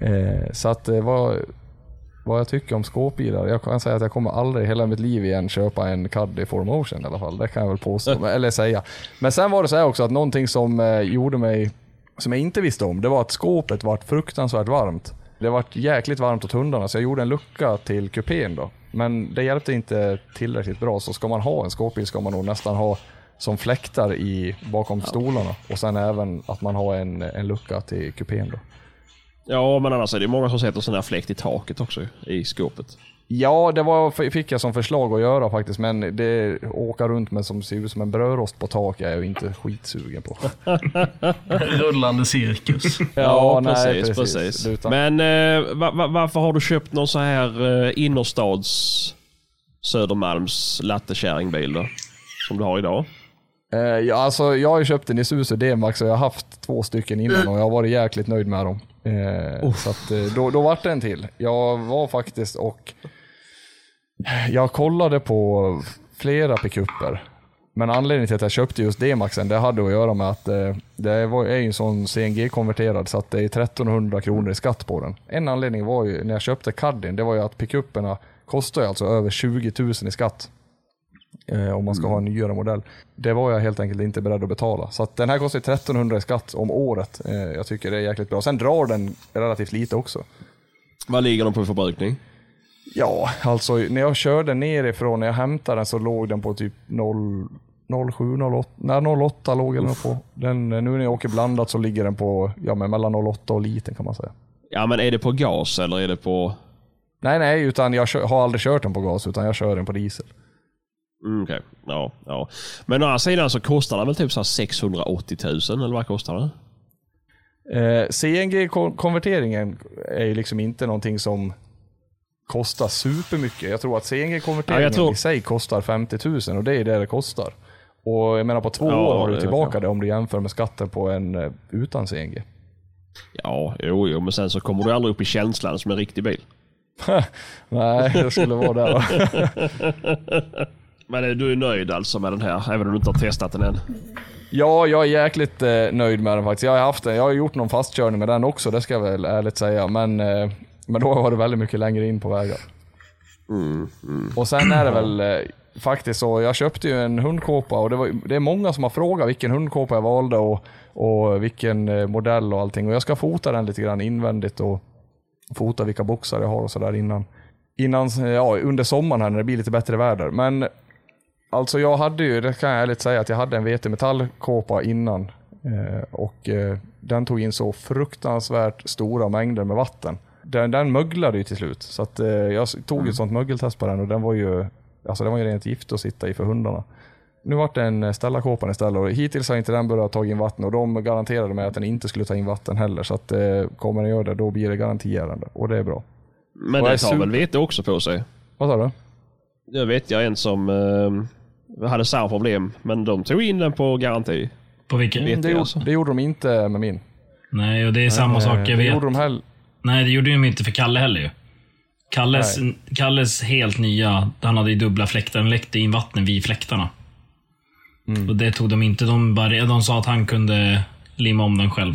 Eh, så att det var vad jag tycker om skåpbilar. Jag kan säga att jag kommer aldrig i hela mitt liv igen köpa en Caddy 4Motion i alla fall. Det kan jag väl påstå, eller säga. Men sen var det så här också att någonting som eh, gjorde mig, som jag inte visste om, det var att skåpet var fruktansvärt varmt. Det var jäkligt varmt åt hundarna så jag gjorde en lucka till kupén då. Men det hjälpte inte tillräckligt bra så ska man ha en skåpbil ska man nog nästan ha som fläktar i, bakom stolarna och sen även att man har en, en lucka till kupén då. Ja, men annars är det många som sätter sån här fläkt i taket också i skåpet. Ja, det var, fick jag som förslag att göra faktiskt, men det åka runt med som ser ut som en brödrost på tak är jag inte skitsugen på. Rullande cirkus. Ja, nej, precis. precis. precis. Utan- Men eh, va, va, varför har du köpt någon så här eh, innerstads Södermalms lattekärringbil då? Som du har idag? Eh, ja, alltså, jag har ju köpt en Isuzu D-Max och jag har haft två stycken innan och jag har varit jäkligt nöjd med dem. Eh, så att, eh, då, då vart det en till. Jag var faktiskt och jag kollade på flera pickuper. Men anledningen till att jag köpte just D-Maxen, det hade att göra med att eh, det var, är ju en sån CNG-konverterad så att det är 1300 kronor i skatt på den. En anledning var ju när jag köpte Caddien, det var ju att pickuperna kostar ju alltså över 20 000 i skatt. Eh, om man ska ha en nyare modell. Det var jag helt enkelt inte beredd att betala. Så att den här kostar 1300 i skatt om året. Eh, jag tycker det är jäkligt bra. Sen drar den relativt lite också. Vad ligger de på förbrukning? Ja, alltså när jag körde nerifrån, när jag hämtade den så låg den på typ 0, 07, 08, nej 08 låg den på. Den, nu när jag åker blandat så ligger den på ja, men mellan 08 och liten kan man säga. Ja, men är det på gas eller är det på... Nej, nej, utan jag har aldrig kört den på gas utan jag kör den på diesel. Mm, Okej, ja, ja. Men å andra sidan så kostar den väl typ så här 680 000 eller vad kostar det? Eh, CNG-konverteringen är ju liksom inte någonting som kostar supermycket. Jag tror att Ja, CNG-konverteringen jag tror- i sig kostar 50 000 och det är det det kostar. Och jag menar på två Ja, år har du tillbaka ja. det om du jämför med skatten på en eh, utan CNG. Ja, jo, jo, men sen så kommer du aldrig upp i känslan som en riktig bil. Nej, det skulle vara då. Men du är nöjd alltså med den här, även om du inte har testat den än? Ja, jag är jäkligt eh, nöjd med den faktiskt. Jag har, haft den, jag har gjort någon fastkörning med den också, det ska jag väl ärligt säga. Men, eh, men då var det väldigt mycket längre in på vägar. Och sen är det väl eh, faktiskt så, jag köpte ju en hundkåpa och det, var, det är många som har frågat vilken hundkåpa jag valde och, och vilken eh, modell och allting. Och jag ska fota den lite grann invändigt och fota vilka boxar jag har och sådär innan. Innan, ja, under sommaren här när det blir lite bättre väder. Men Alltså jag hade ju, det kan jag ärligt säga, att jag hade en VT metallkåpa innan. Eh, och eh, den tog in så fruktansvärt stora mängder med vatten. Den, den möglade ju till slut. Så att, eh, jag tog Mm. ett sånt mögeltest på den och den var ju, alltså den var ju rent gift att sitta i för hundarna. Nu vart det en Stella-kåpan istället och hittills har inte den börjat ta in vatten och de garanterade mig att den inte skulle ta in vatten heller. Så att kommer den göra det, då blir det garantiärende och det är bra. Men Och det tar väl vete också på sig? Vad sa du? Det vet jag en som eh, hade samma problem, men de tog in den på garanti. På vilken? Vet Det, alltså. det gjorde de inte med min. Nej, och det är samma sak. Jag det vet. gjorde de heller. Nej, det gjorde de inte för Kalle heller ju. Kalles, Kalles helt nya, han hade ju dubbla fläktar. Den läckte in vatten vid fläktarna. Mm. Och det tog de inte. De, bara, de sa att han kunde limma om den själv.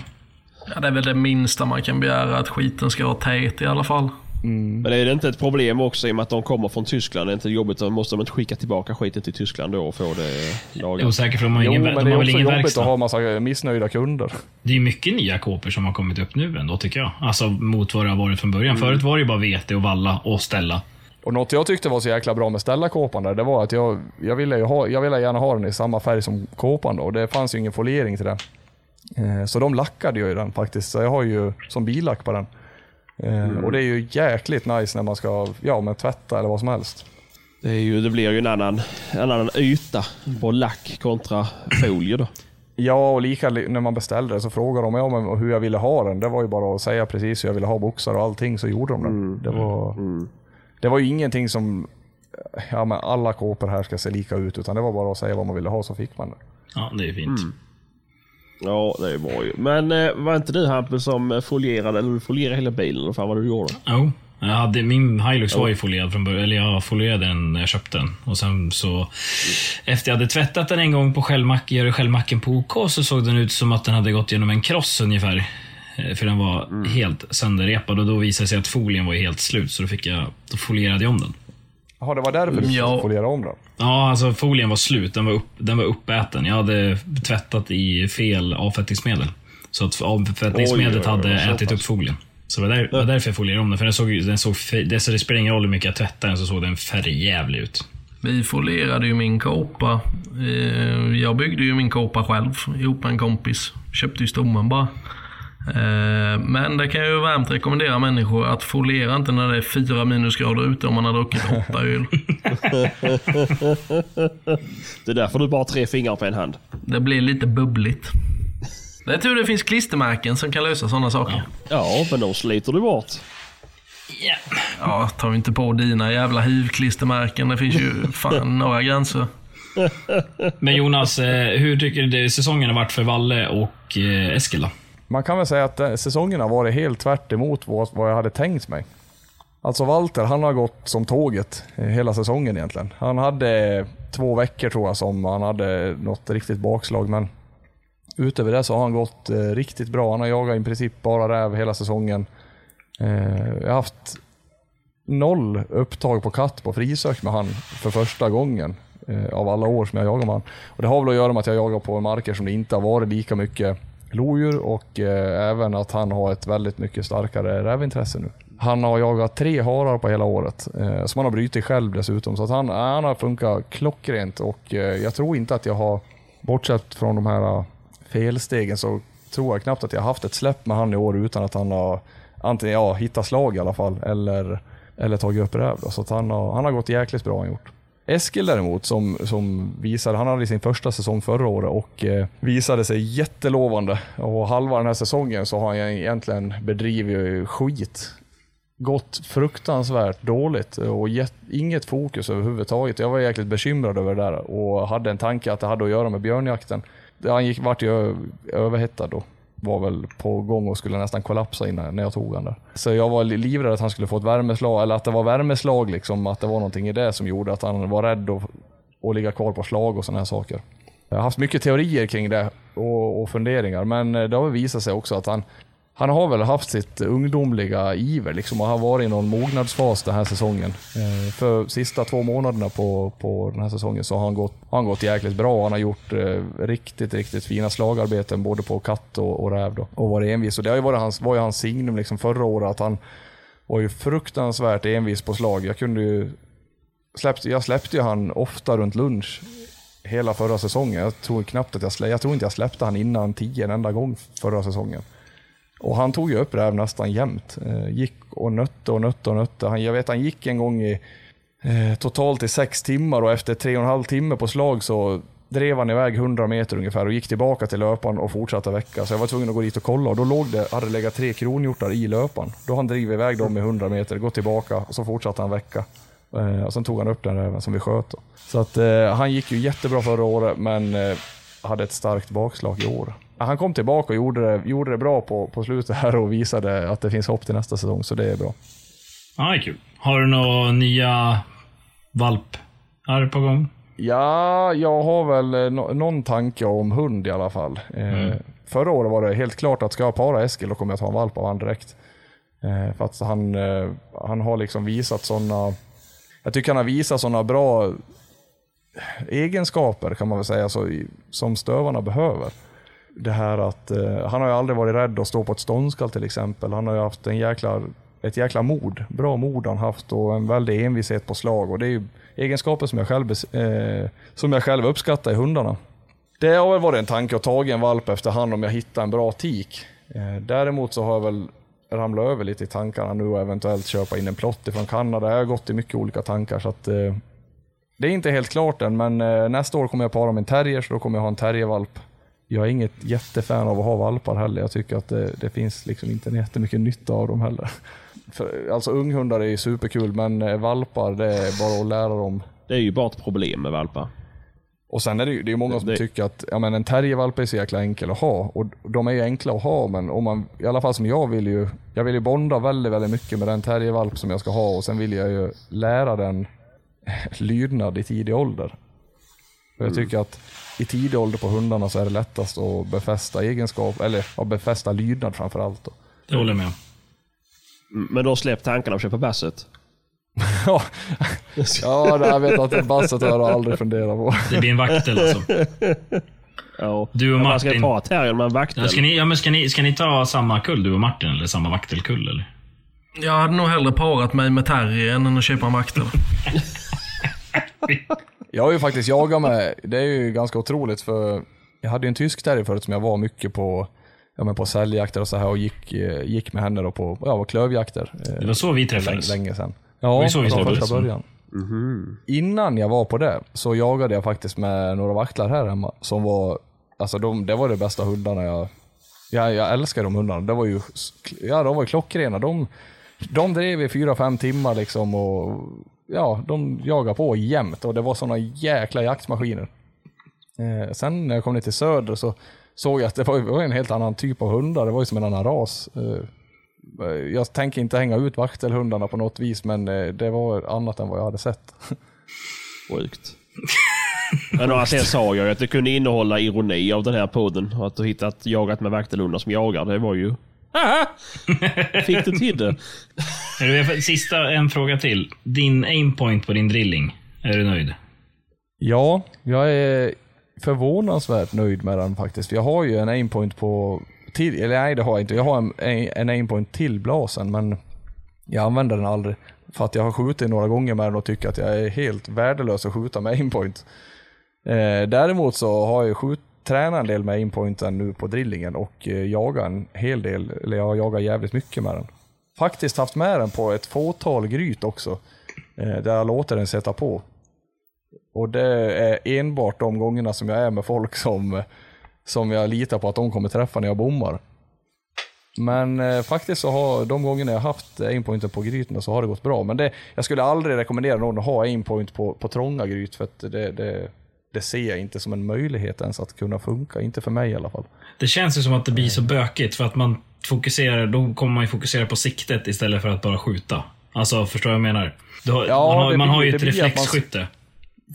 Ja, det är väl det minsta man kan begära, att skiten ska vara tät i alla fall. Men är det inte ett problem också i och med att de kommer från Tyskland? Det är inte jobbigt, då måste de inte skicka tillbaka skiten till Tyskland då och få det lagat? osäker för de har, Jo, ingen, men de det är har väl också ingen jobbigt verkstad. att ha massa missnöjda kunder. Det är mycket nya kåpor som har kommit upp nu ändå, tycker jag. Alltså mot vad det har varit från början. Mm. Förut var det ju bara vete och valla och ställa. Och något jag tyckte var så jäkla bra med Stella-kåpan där, det var att jag, jag, ville ju ha, jag ville gärna ha den i samma färg som kåpan då, och det fanns ju ingen foliering till den. Eh, så de lackade ju den faktiskt, så jag har ju som billack på den. Eh, Och det är ju jäkligt nice när man ska, ja men tvätta eller vad som helst. Det, är ju, det blir ju en annan, en annan yta på lack kontra folie då. Ja, och lika li- när man beställde det så frågade de ja, men hur jag ville ha den. Det var ju bara att säga precis hur jag ville ha boxar och allting så gjorde de det. Det, var, det var ju ingenting som, ja men alla kåpor här ska se lika ut, utan det var bara att säga vad man ville ha så fick man det. Ja, det är fint. Mm. Ja, det bra ju. Men eh, var inte du Hampus som folierade, eller du folierade hela bilen? Eller fan vad du gjorde? Jo. Jag hade, min Hilux var ju folierad från början. Eller jag folierade den när jag köpte den. Och sen så... Efter jag hade tvättat den en gång på självmack, gör självmacken på OK så såg den ut som att den hade gått genom en kross ungefär. Eh, För den var helt sönderrepad och då visade det sig att folien var helt slut. Så då, fick jag, då folierade jag om den. Jaha, det var därför du Ja. ja. foliera om den? Ja, alltså folien var slut. Den var, upp, den var uppäten. Jag hade tvättat i fel avfettningsmedel. Så att avfettningsmedlet Oj, oj, oj, hade ätit upp folien. Så det var, där, var därför jag folierade om den. För den såg, den såg, det, så det spelar ingen roll hur mycket jag tvättade den så såg den färgjävlig ut. Vi folerade ju min kåpa. Eh, Jag byggde ju min kåpa själv ihop med en kompis. Köpte ju stommen bara. Eh, Men det kan jag ju varmt rekommendera människor att foliera inte när det är fyra minusgrader ute om man har druckit åtta öl. Det är därför du bara har tre fingrar på en hand. Det blir lite bubbligt. Det är tur det finns klistermärken som kan lösa sådana saker. Ja, men de sliter du bort. Ja. Ja, ta inte på dina jävla hivklistermärken. Det finns ju fan några gränser. Men Jonas, eh, hur tycker du säsongen har varit för Valle och eh, Eskil då? Man kan väl säga att eh, säsongen har varit helt tvärt emot vad, vad jag hade tänkt mig. Alltså Walter, han har gått som tåget eh, hela säsongen egentligen. Han hade två veckor tror jag som han hade något riktigt bakslag, men utöver det så har han gått eh, riktigt bra. Han har jagat i princip bara räv hela säsongen. Jag har haft noll upptag på katt på frisök med han för första gången av alla år som jag jagar med han. Och det har väl att göra med att jag jagar på marker som det inte har varit lika mycket lodjur och eh, även att han har ett väldigt mycket starkare rävintresse nu. Han har jagat tre harar på hela året, eh, som han har brutit själv dessutom. Så att han, eh, han har funkat klockrent och eh, jag tror inte att jag har, bortsett från de här eh, felstegen, så tror jag knappt att jag har haft ett släpp med han i år utan att han har antingen ja, hittat slag i alla fall eller, eller tagit upp räv. Då. Så att han, har, han har gått jäkligt bra han gjort. Eskil däremot, som, som visade, han hade sin första säsong förra året och eh, visade sig jättelovande. Och halva den här säsongen så har han egentligen bedrivit skit. Gått fruktansvärt dåligt och gett, inget fokus överhuvudtaget. Jag var jäkligt bekymrad över det där och hade en tanke att det hade att göra med björnjakten. Han gick, vart ju överhettad då var väl på gång och skulle nästan kollapsa innan när jag tog han där. Så jag var livrädd att han skulle få ett värmeslag, eller att det var värmeslag liksom, att det var någonting i det som gjorde att han var rädd att, att ligga kvar på slag och sådana här saker. Jag har haft mycket teorier kring det och, och funderingar, men eh, det har väl visat sig också att han, han har väl haft sitt ungdomliga iver liksom och har varit i någon mognadsfas den här säsongen. Eh, för sista två månaderna på, på den här säsongen så har han gått, har han gått jäkligt bra. Han har gjort eh, riktigt, riktigt fina slagarbeten både på katt och, och räv då, och varit envis. Och det har ju varit hans, var ju hans signum liksom förra året att han var ju fruktansvärt envis på slag. Jag kunde ju släppte, jag släppte ju han ofta runt lunch hela förra säsongen. Jag tror knappt att jag, slä, jag tror inte jag släppte han innan tio en enda gång förra säsongen. Och han tog ju upp räv nästan jämt. Eh, gick och nötte och nötte och nötte. Han, jag vet han gick en gång i eh, totalt i sex timmar och efter tre och en halv timme på slag så drev han iväg 100 meter ungefär och gick tillbaka till löparen och fortsatte väcka. Så jag var tvungen att gå dit och kolla och då låg det, hade det legat tre kronhjortar i löparen. Då han drivit iväg dem i 100 meter, gått tillbaka och så fortsatte han väcka. Eh, och sen tog han upp den räven som vi sköt. Då. Så att eh, han gick ju jättebra förra året men eh, hade ett starkt bakslag i år. Han kom tillbaka och gjorde det, gjorde det bra på, på slutet här och visade att det finns hopp till nästa säsong, så det är bra. Ja, det är kul. Har du några nya valpar på gång? Ja, jag har väl eh, nå- någon tanke om hund i alla fall. Eh, Förra året var det helt klart att ska jag para Eskil, då kommer jag ta en valp av han direkt. Eh, för att han, eh, han har liksom visat sådana... Jag tycker han har visat sådana bra egenskaper kan man väl säga, så, som stövarna behöver. Det här att eh, han har ju aldrig varit rädd att stå på ett ståndskall till exempel. Han har ju haft en jäkla, ett jäkla mod. Bra mod han haft och en väldig envishet på slag. Och det är ju egenskaper som jag själv, eh, som jag själv uppskattar i hundarna. Det har väl varit en tanke att ta en valp efter hand om jag hittar en bra tik. Eh, däremot så har jag väl ramlat över lite i tankarna nu och eventuellt köpa in en plott ifrån Kanada. Jag har gått i mycket olika tankar så att eh, det är inte helt klart än, men eh, nästa år kommer jag para min terrier, så då kommer jag ha en terriervalp. Jag är inget jättefan av att ha valpar heller. Jag tycker att det, det finns liksom inte jättemycket nytta av dem heller. För, alltså unghundar är ju superkul, men eh, valpar, det är bara att lära dem. Det är ju bara ett problem med valpar. Och sen är det ju det är många som Det- tycker att ja, men en terriervalp är så jäkla enkel att ha. Och de är ju enkla att ha, men om man, i alla fall som jag vill ju, jag vill ju bonda väldigt, väldigt mycket med den terriervalp som jag ska ha och sen vill jag ju lära den lydnad i tidig ålder. Och jag tycker att i tidig ålder på hundarna så är det lättast att befästa egenskap, eller ja, befästa lydnad framför allt. Då. Det håller jag med Men du har släppt tankarna att köpa basset? Ja, ja det, jag vet att basset har jag aldrig funderat på. Det blir en vaktel alltså. Ja. Du och Man ska Martin. ta terriern med en vaktel. Ja, Ska ni, ja, men ska, ni, ska ni ta samma kull, du och Martin? Eller samma vaktelkull? Eller? Jag hade nog hellre parat mig med terriern än att köpa en vaktel. Jag har ju faktiskt jagat med, det är ju ganska otroligt för jag hade ju en tysk terrier förut som jag var mycket på, ja men på säljjakter och så här och gick, eh, gick med henne då på, ja, klövjakter. eh, Det var så vi träffades. länge sedan. var Ja, ju så vi träffades. första början. Innan jag var på det så jagade jag faktiskt med några vaktlar här hemma som var, alltså de, det var de bästa hundarna jag, jag, jag älskar de hundarna. Det var ju, ja de var ju klockrena. De, de drev i fyra, fem timmar liksom och ja, de jagade på jämt och det var såna jäkla jaktmaskiner. Eh, sen när jag kom ner till söder så såg jag att det var, en helt annan typ av hundar. Det var ju som en annan ras. Eh, eh jag tänker inte hänga ut vaktelhundarna på något vis, men eh, det var annat än vad jag hade sett. Sjukt. Men å andra sidan sa jag ju att det kunde innehålla ironi av den här podden. Och att du hittat jagat med vaktelhundar som jagar, det var ju... Fick du till det? Sista, en fråga till. Din aimpoint på din drilling. Är du nöjd? Ja, jag är förvånansvärt nöjd med den faktiskt. Jag har ju en aimpoint på, till, eller nej det har jag inte. Jag har en, en aimpoint till blasen, men jag använder den aldrig. För att jag har skjutit några gånger med den och tycker att jag är helt värdelös att skjuta med aimpoint. Eh, däremot så har jag skjut, tränar en del med inpointen nu på drillingen och eh, jagar en hel del, eller jag har jagat jävligt mycket med den. Faktiskt haft med den på ett fåtal gryt också. Eh, där jag låter den sätta på. Och det är enbart de gångerna som jag är med folk som, som jag litar på att de kommer träffa när jag bommar. Men eh, faktiskt så har de gångerna jag haft aimpointen på grytorna så har det gått bra. Men det, jag skulle aldrig rekommendera någon att ha aimpoint på, på trånga gryt för att det, det, det ser jag inte som en möjlighet ens att kunna funka. Inte för mig i alla fall. Det känns ju som att det blir så bökigt för att man fokuserar, då kommer man ju fokusera på siktet istället för att bara skjuta. Alltså, förstår du vad jag menar? Har, Ja, man har, det man blir- har ju ett blir att man- reflexskytte.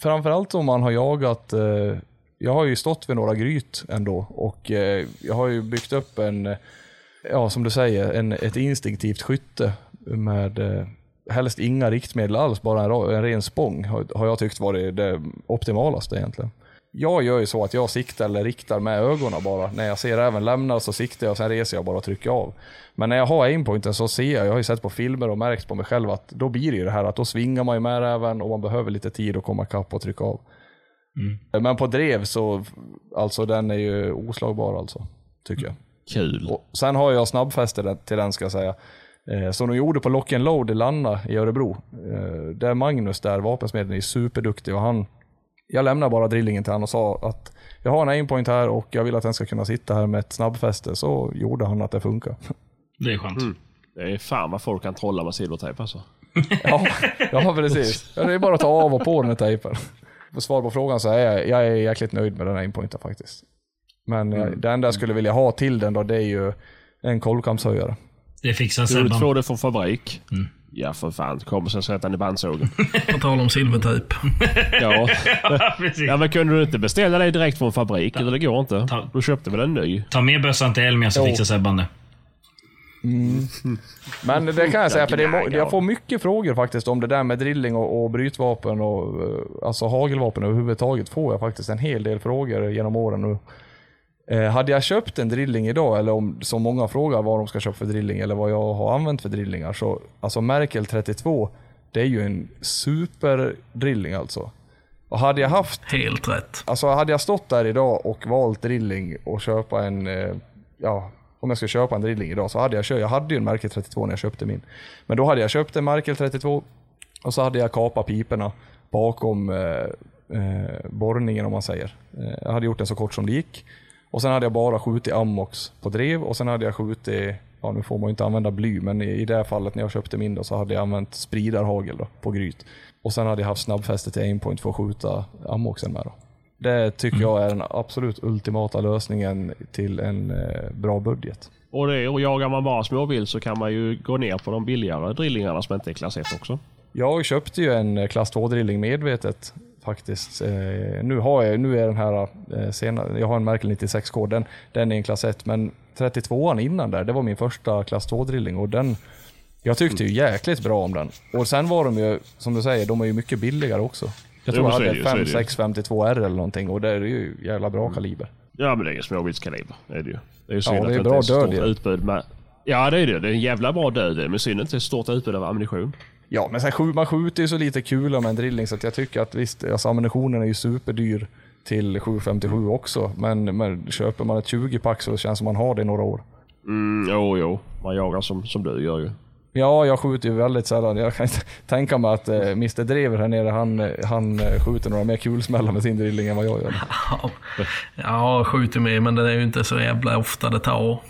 Framförallt om man har jagat, eh, jag har ju stått vid några gryt ändå och eh, jag har ju byggt upp en, ja som du säger, en, ett instinktivt skytte med eh, helst inga riktmedel alls, bara en, en ren spång har, jag tyckt varit det optimalaste egentligen. Jag gör ju så att jag siktar eller riktar med ögonen bara. När jag ser även lämna så siktar jag och sen reser jag bara och trycker av. Men när jag har aimpointen så ser jag, jag har ju sett på filmer och märkt på mig själv att då blir det ju det här att då svingar man ju med även och man behöver lite tid att komma ikapp och trycka av. Men på drev så, alltså den är ju oslagbar alltså, tycker jag. Kul. Och sen har jag snabbfäste till den ska jag säga. Eh, Som de gjorde på Lock and Load i Lanna i Örebro. Eh, Där Magnus där, vapensmeden, är superduktig och han, jag lämnade bara drillingen till honom och sa att jag har en aimpoint här och jag vill att den ska kunna sitta här med ett snabbfäste. Så gjorde han att det funkar. Det är skönt. Det är fan vad folk kan trolla med silvertejp alltså. Ja, ja precis. Det är bara att ta av och på den här tejpen. För svar på frågan så är jag, jag är jäkligt nöjd med den aimpointen faktiskt. Men eh, det enda jag skulle vilja ha till den då, det är ju en kolvkampshöjare. Det fixar Du Sebban. få det från fabrik? Ja för fan, kommer sen sätta den i bandsågen. På tal om silvertejp. Ja. Precis. ja men kunde du inte beställa det direkt från fabrik? Eller det går inte. Ta- Du köpte väl en ny? Ta med bössan till Elmia så fixar Sebban det. Men det kan jag säga, för det är, jag får mycket frågor faktiskt om det där med drilling och, och brytvapen och eh, alltså hagelvapen överhuvudtaget får jag faktiskt en hel del frågor genom åren nu. Eh, hade jag köpt en drilling idag, eller om som många frågar vad de ska köpa för drilling eller vad jag har använt för drillingar, så alltså Merkel 32, det är ju en superdrilling alltså. Och hade jag haft Helt rätt. Alltså hade jag stått där idag och valt drilling och köpa en, eh, ja, om jag skulle köpa en drilling idag så hade jag köpt, jag hade ju en Merkel 32 när jag köpte min. Men då hade jag köpt en Merkel 32 och så hade jag kapat piporna bakom eh, eh, borrningen om man säger. Eh, jag hade gjort den så kort som det gick. Och sen hade jag bara skjutit ammox på drev och sen hade jag skjutit, ja nu får man ju inte använda bly, men i, i det här fallet när jag köpte min då så hade jag använt spridarhagel då, på gryt. Och sen hade jag haft snabbfäste till aimpoint för att skjuta ammoxen med då. Det tycker jag är den absolut ultimata lösningen till en eh, bra budget. Och, det, och jagar man bara småvilt så kan man ju gå ner på de billigare drillingarna som inte är klass 1 också. Jag köpte ju en eh, klass 2-drilling medvetet faktiskt. Eh, nu, har jag, nu är den här eh, senare, jag har en Merkel 96K, den, den är en klass 1, men 32an innan där, det var min första klass 2-drilling och den, jag tyckte ju jäkligt bra om den. Och sen var de ju, som du säger, de är ju mycket billigare också. Jag Jo, tror jag så är hade det ju, så är det ju. 5652R eller någonting och det är ju jävla bra kaliber. Ja, men det är ju småviltskaliber. Det är det ju. Det är ju synd Ja, det att är inte bra så stort utbud med... Ja, det är det. Det är en jävla bra död. Men synd att det är stort utbud av ammunition. Ja, men sen skjut, man skjuter ju så lite kula med en drilling så att jag tycker att visst, alltså ammunitionen är ju superdyr till 757 också. Men, men köper man ett 20-pack så känns det som man har det i några år. Mm, jo, jo. Man jagar som, som du gör ju. Ja, jag skjuter ju väldigt sällan. Jag kan inte tänka mig att eh, Mr Drever här nere, han, eh, han eh, skjuter några mer kulsmällar med sin drilling än vad jag gör. Ja, ja skjuter med men det är ju inte så jävla ofta det tar.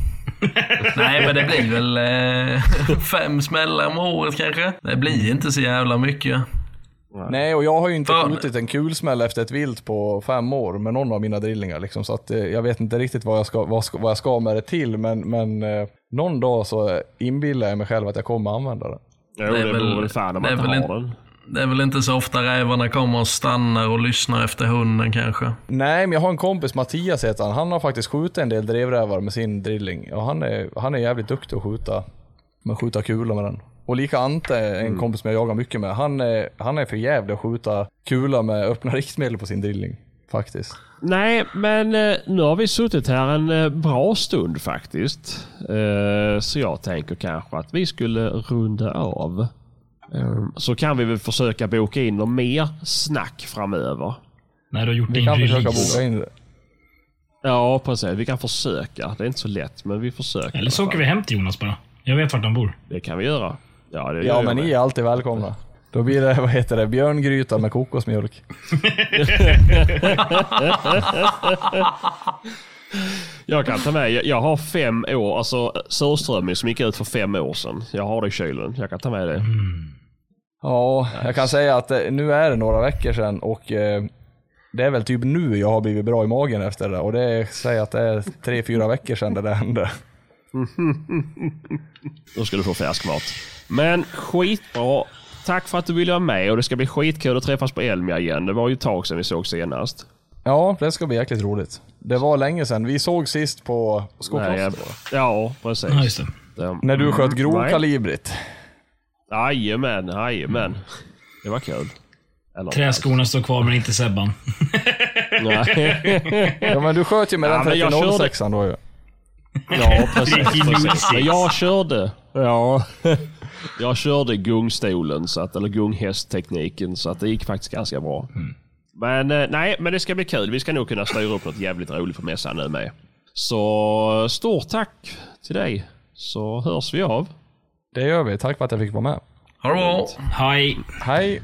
Nej, men det blir väl eh, fem smällar om året kanske. Det blir inte så jävla mycket. Nej, och jag har ju inte Fan. skjutit en kulsmäll efter ett vilt på fem år med någon av mina drillingar. Liksom, så att, eh, jag vet inte riktigt vad jag ska, vad, ska, vad jag ska med det till, men, men eh, någon dag så inbillar jag mig själv att jag kommer använda det. Jo, Det det, är det väl- beror väl fan om det man inte har den. Det är väl inte så ofta rävarna kommer och stannar och lyssnar efter hunden kanske. Nej, men jag har en kompis, Mattias heter han. Han har faktiskt skjutit en del drevrävar med sin drilling. Och han är, han är jävligt duktig att skjuta, med att skjuta kula med den. Och lika Ante, en kompis som jag jagar mycket med, han är, han är för jävlig att skjuta kula med öppna riktmedel på sin drilling. Faktiskt. Nej, men eh, nu har vi suttit här en eh, bra stund faktiskt. Eh, Så jag tänker kanske att vi skulle runda av. Eh, Så kan vi väl försöka boka in något mer snack framöver. När du har gjort Vi din kan försöka boka in det. Ja, precis. Vi kan försöka. Det är inte så lätt, men vi försöker. Eller så åker vi hem till Jonas bara. Jag vet vart han bor. Det kan vi göra. Ja, det Ja, gör men ni är alltid välkomna. Då blir det, vad heter det, björngryta med kokosmjölk. Jag kan ta med. Jag, jag har fem år, alltså surströmming som gick ut för fem år sedan. Jag har det i kylen. Jag kan ta med det. Ja, jag kan säga att eh, nu är det några veckor sedan och eh, det är väl typ nu jag har blivit bra i magen efter det. Och det är, säg att det är tre, fyra veckor sedan det där hände. Då ska du få färskmat. Men skitbra. Tack för att du ville vara med och det ska bli skitkul att träffas på Elmia igen. Det var ju ett tag sedan vi såg senast. Ja, det ska bli jäkligt roligt. Det var länge sedan. Vi såg sist på Skokloster. ja, precis. Ja, just det. Det- När du sköt Nej. grovkalibrigt. Jajamän, jajamän. Det var kul. Eller, Träskorna står kvar men inte Sebban. Nej. Ja men du sköt ju med Ja, den men jag körde- 3006 då ju. Ja, precis. Precis. Men jag körde. Ja. Jag körde gungstolen, så att, eller gunghästtekniken, så att det gick faktiskt ganska bra. Men eh, nej, men det ska bli kul. Vi ska nog kunna styra upp något jävligt roligt på mässan nu med. Så stort tack till dig, så hörs vi av. Det gör vi. Tack för att jag fick vara med. Ha det bra! Hej. Hej!